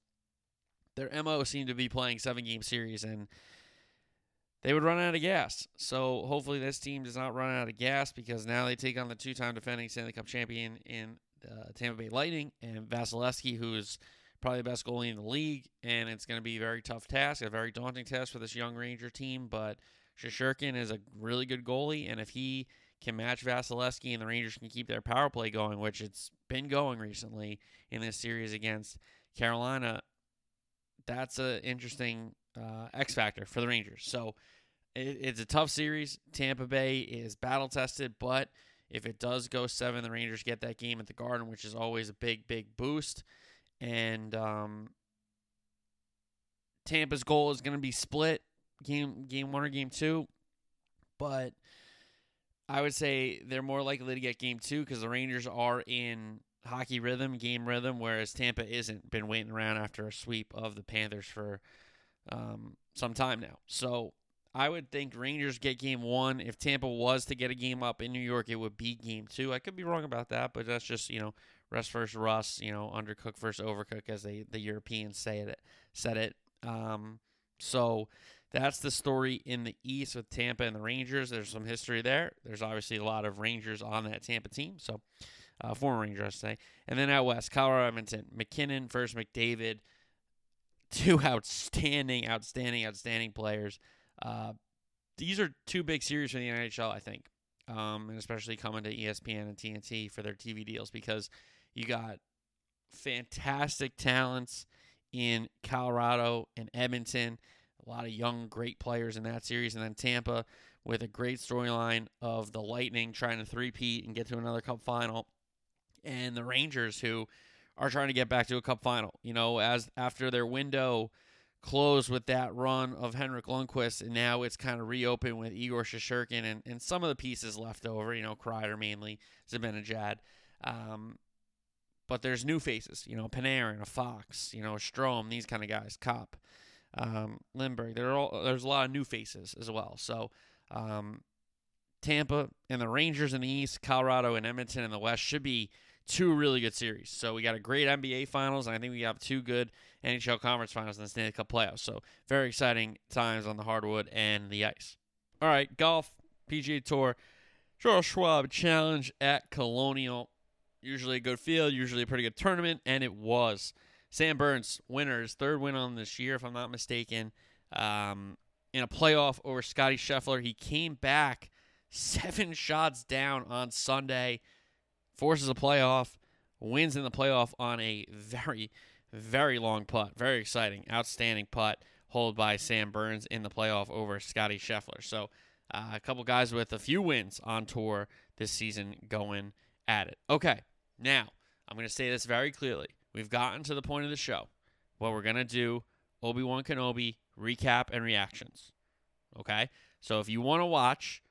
their MO seemed to be playing seven game series and they would run out of gas. So hopefully this team does not run out of gas because now they take on the two time defending Stanley Cup champion in uh, Tampa Bay Lightning and Vasilevskiy, who's probably the best goalie in the league, and it's going to be a very tough task, a very daunting task for this young Ranger team. But Shesterkin is a really good goalie, and if he can match Vasilevskiy and the Rangers can keep their power play going, which it's been going recently in this series against Carolina, that's an interesting uh, X factor for the Rangers. So it, it's a tough series. Tampa Bay is battle tested, but if it does go seven, the Rangers get that game at the Garden, which is always a big, big boost and um, Tampa's goal is going to be split game game one or game two, but I would say they're more likely to get game two because the Rangers are in hockey rhythm, game rhythm, whereas Tampa isn't. Been waiting around after a sweep of the Panthers for um, some time now, so. I would think Rangers get game one. If Tampa was to get a game up in New York, it would be game two. I could be wrong about that, but that's just, you know, rest versus rust, you know, undercook versus overcook, as they the Europeans say it said it. Um, so that's the story in the East with Tampa and the Rangers. There's some history there. There's obviously a lot of Rangers on that Tampa team, so uh, former Rangers, I say. And then out west, Colorado, Edmonton, MacKinnon first, McDavid, two outstanding, outstanding, outstanding players. Uh, these are two big series for the NHL, I think, um, and especially coming to ESPN and TNT for their TV deals because you got fantastic talents in Colorado and Edmonton. A lot of young, great players in that series. And then Tampa with a great storyline of the Lightning trying to three-peat and get to another cup final. And the Rangers who are trying to get back to a cup final. You know, as after their window closed with that run of Henrik Lundqvist, and now it's kind of reopened with Igor Shesterkin and, and some of the pieces left over, you know, Kreider mainly, Zibanejad. Um, but there's new faces, you know, Panarin, a Fox, you know, Strome, these kind of guys, Copp, um, Lindbergh. There are all, there's a lot of new faces as well. So um, Tampa and the Rangers in the East, Colorado and Edmonton in the West should be two really good series. So we got a great NBA Finals, and I think we have two good NHL Conference Finals in the Stanley Cup playoffs. So very exciting times on the hardwood and the ice. All right, golf, PGA Tour, Charles Schwab Challenge at Colonial usually a good field, usually a pretty good tournament, and it was. Sam Burns, winners, third win on this year, if I'm not mistaken, um, in a playoff over Scotty Scheffler. He came back seven shots down on Sunday, forces a playoff, wins in the playoff on a very, very long putt. Very exciting, outstanding putt, hold by Sam Burns in the playoff over Scotty Scheffler. So, uh, a couple guys with a few wins on tour this season going at it. Okay, now, I'm going to say this very clearly. We've gotten to the point of the show where we're going to do Obi Wan Kenobi recap and reactions. Okay? So if you want to watch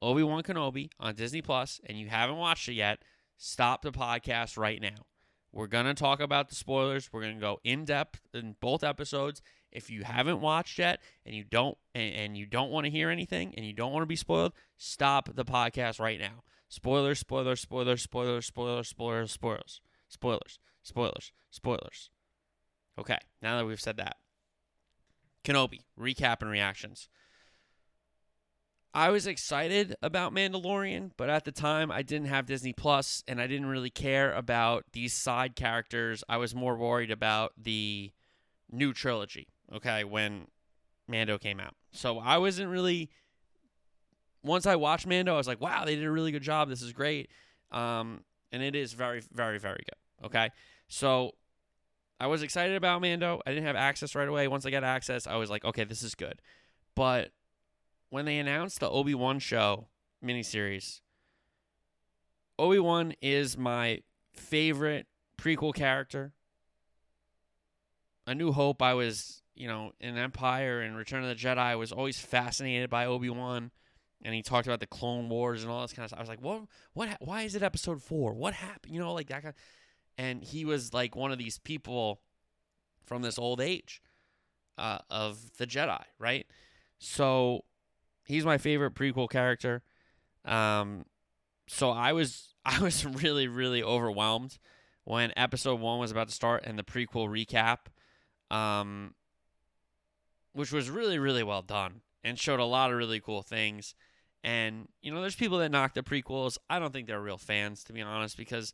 Obi Wan Kenobi on Disney Plus and you haven't watched it yet, stop the podcast right now. We're going to talk about the spoilers. We're going to go in depth in both episodes If you haven't watched yet and you don't and, and you don't want to hear anything and you don't want to be spoiled, stop the podcast right now. Spoilers, spoilers, spoilers, spoilers, spoilers, spoilers, spoilers, spoilers, spoilers, spoilers. Okay, now that we've said that. Kenobi, recap and reactions. I was excited about Mandalorian, but at the time I didn't have Disney Plus and I didn't really care about these side characters. I was more worried about the new trilogy, okay, when Mando came out. So I wasn't really once I watched Mando, I was like, wow, they did a really good job. This is great. Um, and it is very, very, very good. Okay. So I was excited about Mando. I didn't have access right away. Once I got access, I was like, okay, this is good. But when they announced the Obi Wan show miniseries, Obi Wan is my favorite prequel character. A New Hope, I was, you know, in Empire and Return of the Jedi, I was always fascinated by Obi Wan, and he talked about the Clone Wars and all this kind of stuff. I was like, what? What? Why is it Episode Four? What happened? You know, like that kind. Of, and he was like one of these people from this old age uh, of the Jedi, right? So he's my favorite prequel character. Um, so I was I was really really overwhelmed when episode one was about to start and the prequel recap, um, which was really really well done and showed a lot of really cool things. And you know, there's people that knock the prequels. I don't think they're real fans, to be honest, because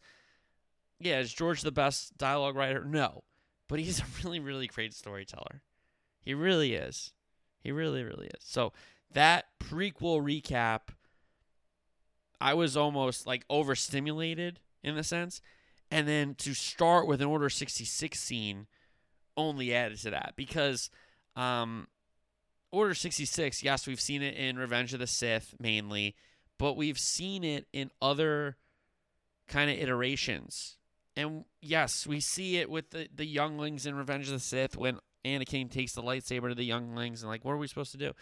yeah, is George the best dialogue writer? No, but he's a really, really great storyteller. He really is. He really, really is. So that prequel recap, I was almost like overstimulated in the sense, and then to start with an Order sixty six scene only added to that because um, Order sixty six. Yes, we've seen it in Revenge of the Sith mainly, but we've seen it in other kind of iterations and yes, we see it with the, the younglings in Revenge of the Sith when Anakin takes the lightsaber to the younglings and like, what are we supposed to do?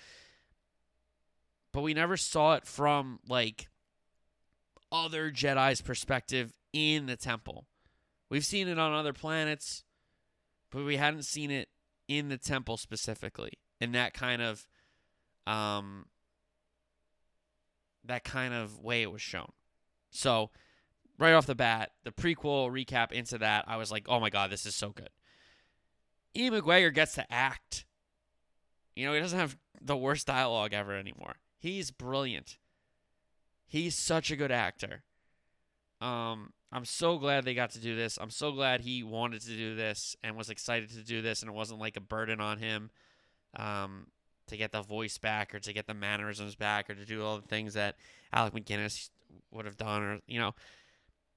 But we never saw it from like other Jedi's perspective in the temple. We've seen it on other planets, but we hadn't seen it in the temple specifically. In that kind of um that kind of way it was shown. So right off the bat, the prequel recap into that, I was like, oh my God, this is so good. Ewan McGregor gets to act. You know, he doesn't have the worst dialogue ever anymore. He's brilliant. He's such a good actor. Um, I'm so glad they got to do this. I'm so glad he wanted to do this and was excited to do this, and it wasn't like a burden on him um, to get the voice back or to get the mannerisms back or to do all the things that Alec Guinness would have done, or you know,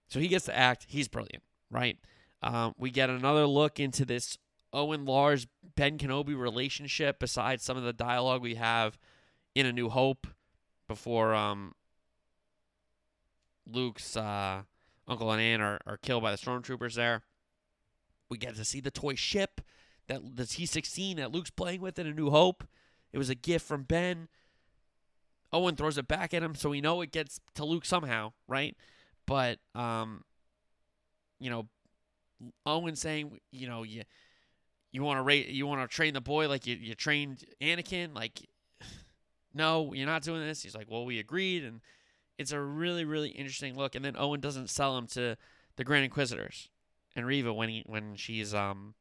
so he gets to act. He's brilliant, right? Um, we get another look into this Owen Lars Ben Kenobi relationship. Besides some of the dialogue we have in A New Hope, before um, Luke's uh, uncle and aunt are, are killed by the stormtroopers. There, we get to see the toy ship that the T16 that Luke's playing with in A New Hope. It was a gift from Ben. Owen throws it back at him, so we know it gets to Luke somehow, right? But um, you know, Owen saying, you know, you you want to rate, you want to train the boy like you you trained Anakin, like no, you're not doing this. He's like, well, we agreed, and it's a really really interesting look. And then Owen doesn't sell him to the Grand Inquisitors and Reva when he when she's um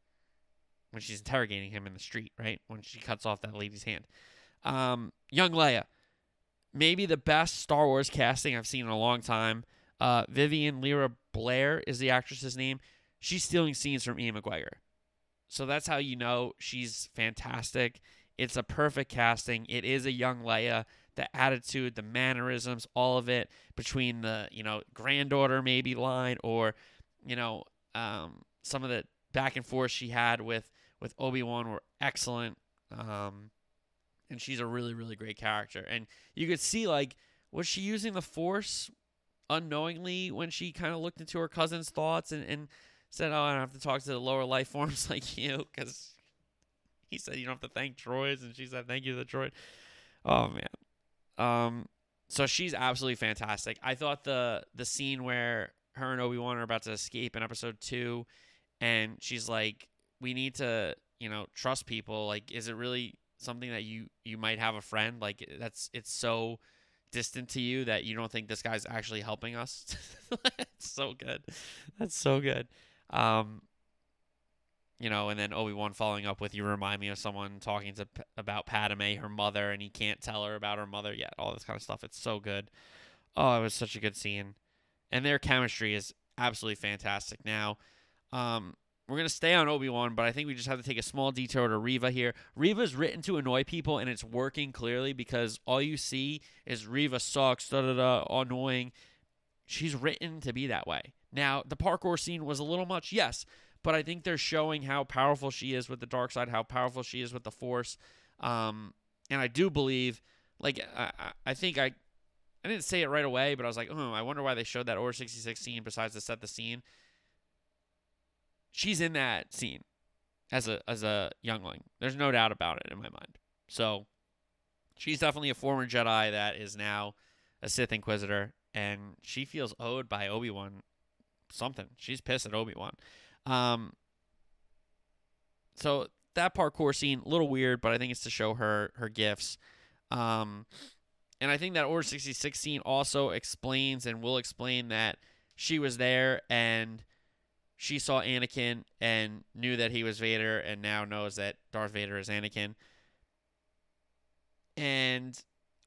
when she's interrogating him in the street, right? When she cuts off that lady's hand. Um, young Leia, maybe the best Star Wars casting I've seen in a long time. Uh, Vivien Lyra Blair is the actress's name. She's stealing scenes from Ewan McGregor. So that's how you know she's fantastic. It's a perfect casting. It is a young Leia. The attitude, the mannerisms, all of it between the, you know, granddaughter maybe line or, you know, um, some of the back and forth she had with with Obi-Wan were excellent. Um, and she's a really really great character. And you could see like was she using the force unknowingly when she kind of looked into her cousin's thoughts and, and said, "Oh, I don't have to talk to the lower life forms like you," because he said you don't have to thank droids, and she said, "Thank you to the droid." Oh man, um, so she's absolutely fantastic. I thought the the scene where her and Obi Wan are about to escape in episode two, and she's like, "We need to." you know, trust people. Like, is it really something that you you might have a friend? Like, that's it's so distant to you that you don't think this guy's actually helping us. it's so good. That's so good. Um, you know, and then Obi Wan following up with, "You remind me of someone talking to about Padme, her mother, and he can't tell her about her mother yet." All this kind of stuff. It's so good. Oh, it was such a good scene, and their chemistry is absolutely fantastic. Now, um, we're gonna stay on Obi Wan, but I think we just have to take a small detour to Reva here. Reva's written to annoy people, and it's working clearly because all you see is Reva sucks, da da da, annoying. She's written to be that way. Now, the parkour scene was a little much, yes, but I think they're showing how powerful she is with the dark side, how powerful she is with the force. Um, and I do believe, like, I, I think I, I didn't say it right away, but I was like, oh, I wonder why they showed that Order 66 scene besides to set the scene. She's in that scene as a as a youngling. There's no doubt about it in my mind. So she's definitely a former Jedi that is now a Sith Inquisitor, and she feels owed by Obi Wan something. She's pissed at Obi Wan. Um, so that parkour scene, a little weird, but I think it's to show her her gifts. Um, and I think that Order 66 scene also explains and will explain that she was there and she saw Anakin and knew that he was Vader and now knows that Darth Vader is Anakin. And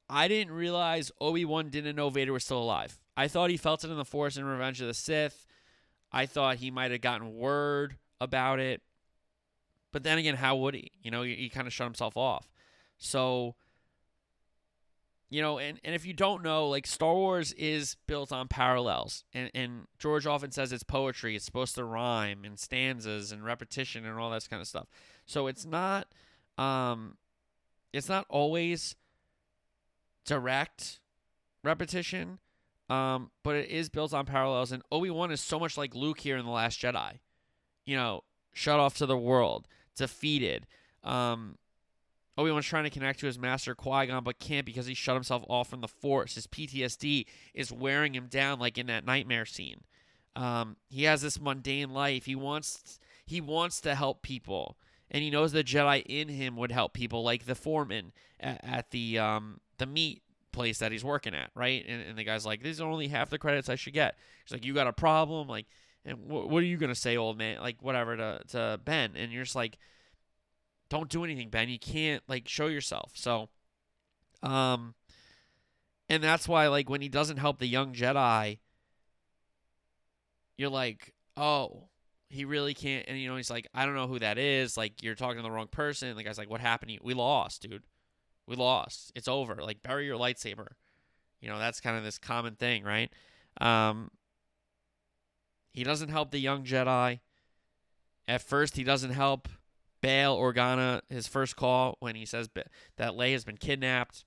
I didn't realize Obi-Wan didn't know Vader was still alive. I thought he felt it in the Force in Revenge of the Sith. I thought he might have gotten word about it. But then again, how would he? You know, he, he kind of shut himself off. So, you know, and, and if you don't know, like Star Wars is built on parallels. And, and George often says it's poetry. It's supposed to rhyme and stanzas and repetition and all that kind of stuff. So it's not um it's not always direct repetition um, but it is built on parallels, and Obi Wan is so much like Luke here in the Last Jedi. You know, shut off to the world, defeated. Um, Obi Wan's trying to connect to his master Qui Gon, but can't because he shut himself off from the Force. His PTSD is wearing him down, like in that nightmare scene. Um, he has this mundane life. He wants he wants to help people, and he knows the Jedi in him would help people, like the foreman at, at the um, the meat place that he's working at, right? And, and the guy's like, "These are only half the credits I should get." He's like, "You got a problem?" Like, and wh- what are you gonna say, old man? Like, whatever to to Ben, and you're just like, "Don't do anything, Ben. You can't like show yourself." So, um, and that's why like when he doesn't help the young Jedi, you're like, "Oh." He really can't, and you know he's like, I don't know who that is. Like you're talking to the wrong person. The guy's like, "What happened? We lost, dude." We lost. It's over. Like bury your lightsaber. You know, that's kind of this common thing, right? Um, he doesn't help the young Jedi. At first, he doesn't help Bail Organa, his first call, when he says that Leia has been kidnapped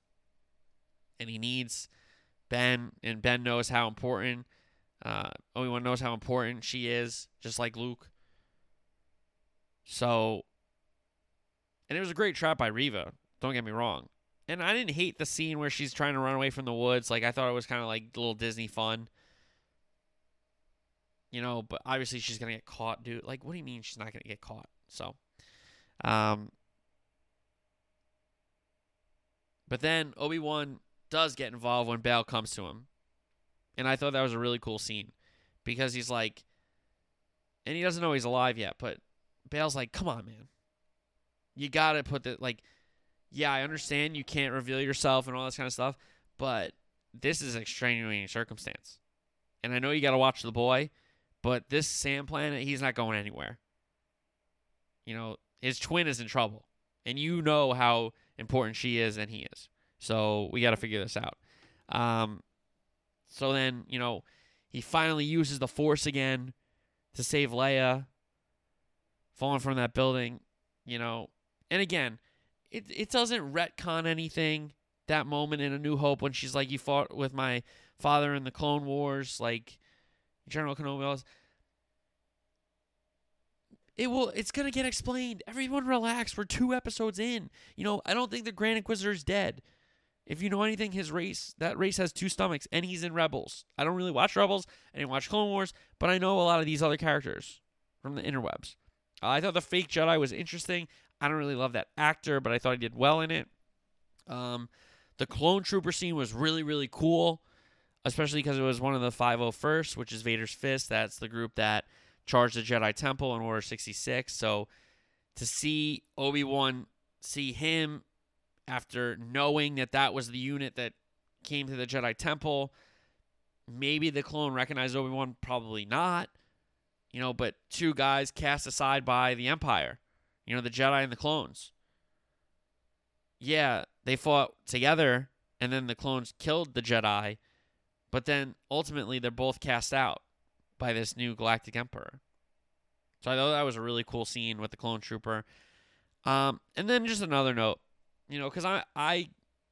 and he needs Ben, and Ben knows how important, uh, knows how important she is, just like Luke. So, and it was a great trap by Reva. Don't get me wrong. And I didn't hate the scene where she's trying to run away from the woods. Like I thought it was kind of like a little Disney fun. You know, but obviously she's gonna get caught, dude. Like, what do you mean she's not gonna get caught? So, um, but then Obi Wan does get involved when Bail comes to him, and I thought that was a really cool scene because he's like, and he doesn't know he's alive yet, but Bail's like, "Come on, man, you gotta put the like." yeah, I understand you can't reveal yourself and all this kind of stuff, but this is extenuating circumstance. And I know you got to watch the boy, but this Sand Planet, he's not going anywhere. You know, his twin is in trouble, and you know how important she is and he is. So we got to figure this out. Um, so then, you know, he finally uses the Force again to save Leia, falling from that building. You know, and again, it it doesn't retcon anything. That moment in A New Hope when she's like, "You fought with my father in the Clone Wars," like General Kenobi. It will. It's gonna get explained. Everyone, relax. We're two episodes in. You know, I don't think the Grand Inquisitor is dead. If you know anything, his race that race has two stomachs, and he's in Rebels. I don't really watch Rebels. I didn't watch Clone Wars, but I know a lot of these other characters from the interwebs. I thought the fake Jedi was interesting. I don't really love that actor, but I thought he did well in it. Um, the clone trooper scene was really, really cool, especially because it was one of the 501st, which is Vader's Fist. That's the group that charged the Jedi Temple in Order 66. So to see Obi Wan see him after knowing that that was the unit that came to the Jedi Temple, maybe the clone recognized Obi Wan, probably not. You know, but two guys cast aside by the Empire, you know, the Jedi and the clones. Yeah, they fought together, and then the clones killed the Jedi, but then ultimately they're both cast out by this new Galactic Emperor. So I thought that was a really cool scene with the clone trooper. Um, and then just another note, you know, because I I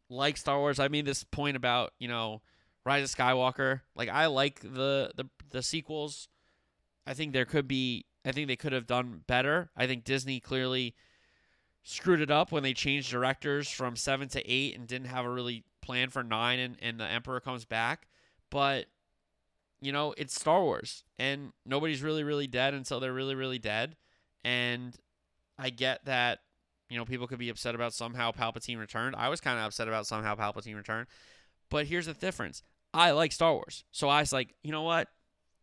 like Star Wars. I made this point about you know Rise of Skywalker. Like I like the the the sequels. I think there could be. I think they could have done better. I think Disney clearly screwed it up when they changed directors from seven to eight and didn't have a really plan for nine and, and the Emperor comes back. But, you know, it's Star Wars and nobody's really, really dead until they're really, really dead. And I get that, you know, people could be upset about somehow Palpatine returned. I was kind of upset about somehow Palpatine returned. But here's the difference. I like Star Wars. So I was like, you know what?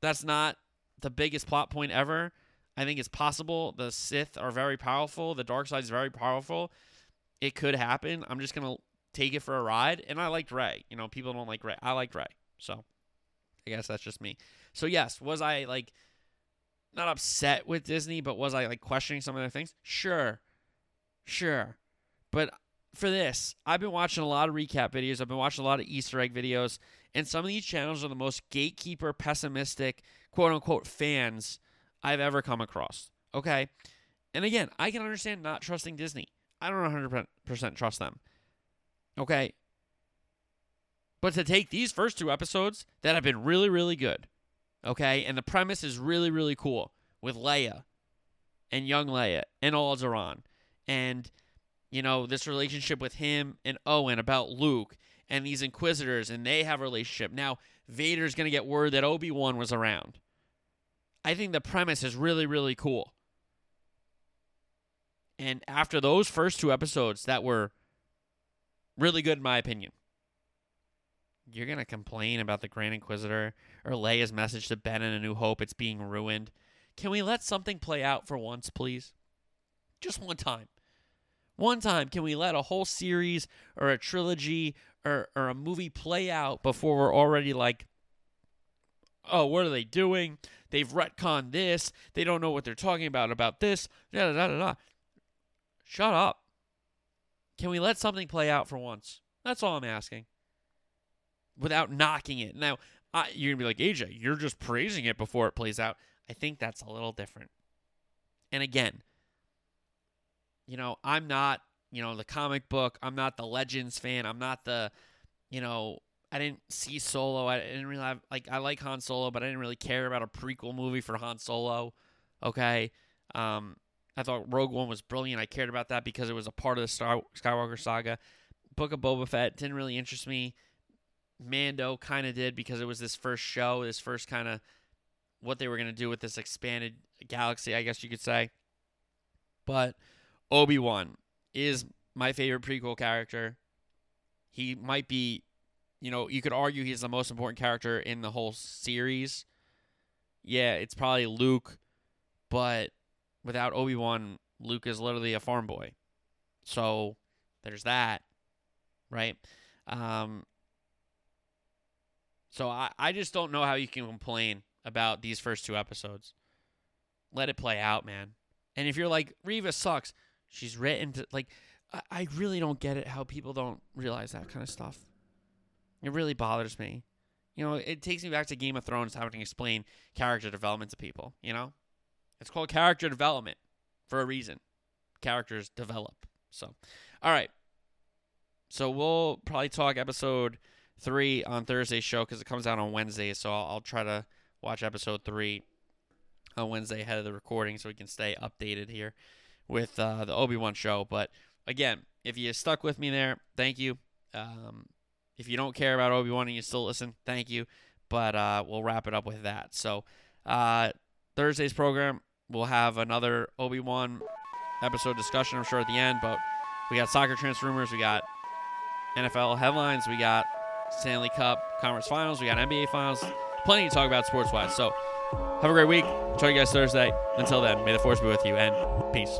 That's not the biggest plot point ever. I think it's possible. The Sith are very powerful. The dark side is very powerful. It could happen. I'm just gonna take it for a ride. And I liked Rey. You know, people don't like Rey. I liked Rey. So I guess that's just me. So yes, was I like not upset with Disney, but was I like questioning some of their things? Sure. Sure. But for this, I've been watching a lot of recap videos. I've been watching a lot of Easter egg videos. And some of these channels are the most gatekeeper, pessimistic, quote unquote fans I've ever come across. Okay. And again, I can understand not trusting Disney. I don't 100% trust them. Okay. But to take these first two episodes that have been really, really good. Okay. And the premise is really, really cool with Leia and young Leia and Alderaan. And, you know, this relationship with him and Owen about Luke and these Inquisitors and they have a relationship. Now, Vader's going to get word that Obi Wan was around. I think the premise is really, really cool. And after those first two episodes that were really good, in my opinion, you're going to complain about the Grand Inquisitor or Leia's message to Ben in A New Hope. It's being ruined. Can we let something play out for once, please? Just one time. One time, can we let a whole series or a trilogy or, or a movie play out before we're already like, oh, what are they doing? They've retconned this. They don't know what they're talking about about this. Da, da, da, da. Shut up. Can we let something play out for once? That's all I'm asking. Without knocking it. Now, I, you're going to be like, AJ, you're just praising it before it plays out. I think that's a little different. And again, you know, I'm not, you know, the comic book. I'm not the Legends fan. I'm not the, you know, I didn't see Solo. I didn't really have, like I like Han Solo, but I didn't really care about a prequel movie for Han Solo. Okay, um, I thought Rogue One was brilliant. I cared about that because it was a part of the Star Skywalker saga. Book of Boba Fett didn't really interest me. Mando kind of did because it was this first show, this first kind of what they were going to do with this expanded galaxy, I guess you could say. But Obi Wan is my favorite prequel character. He might be you know, you could argue he's the most important character in the whole series. Yeah, it's probably Luke, but without Obi Wan, Luke is literally a farm boy. So there's that, right? Um, so I, I just don't know how you can complain about these first two episodes. Let it play out, man. And if you're like, Reva sucks, she's written to, like, I, I really don't get it how people don't realize that kind of stuff. It really bothers me. You know, it takes me back to Game of Thrones having to explain character development to people, you know? It's called character development for a reason. Characters develop. So, all right. So we'll probably talk episode three on Thursday's show because it comes out on Wednesday. So I'll, I'll, try to watch episode three on Wednesday ahead of the recording so we can stay updated here with uh, the Obi Wan show. But again, if you stuck with me there, thank you. Um, if you don't care about Obi Wan and you still listen, thank you. But uh, we'll wrap it up with that. So uh, Thursday's program, we'll have another Obi Wan episode discussion. I'm sure at the end, but we got soccer transfer rumors, we got NFL headlines, we got Stanley Cup conference finals, we got NBA finals, plenty to talk about sports wise. So have a great week. To you guys Thursday. Until then, may the force be with you and peace.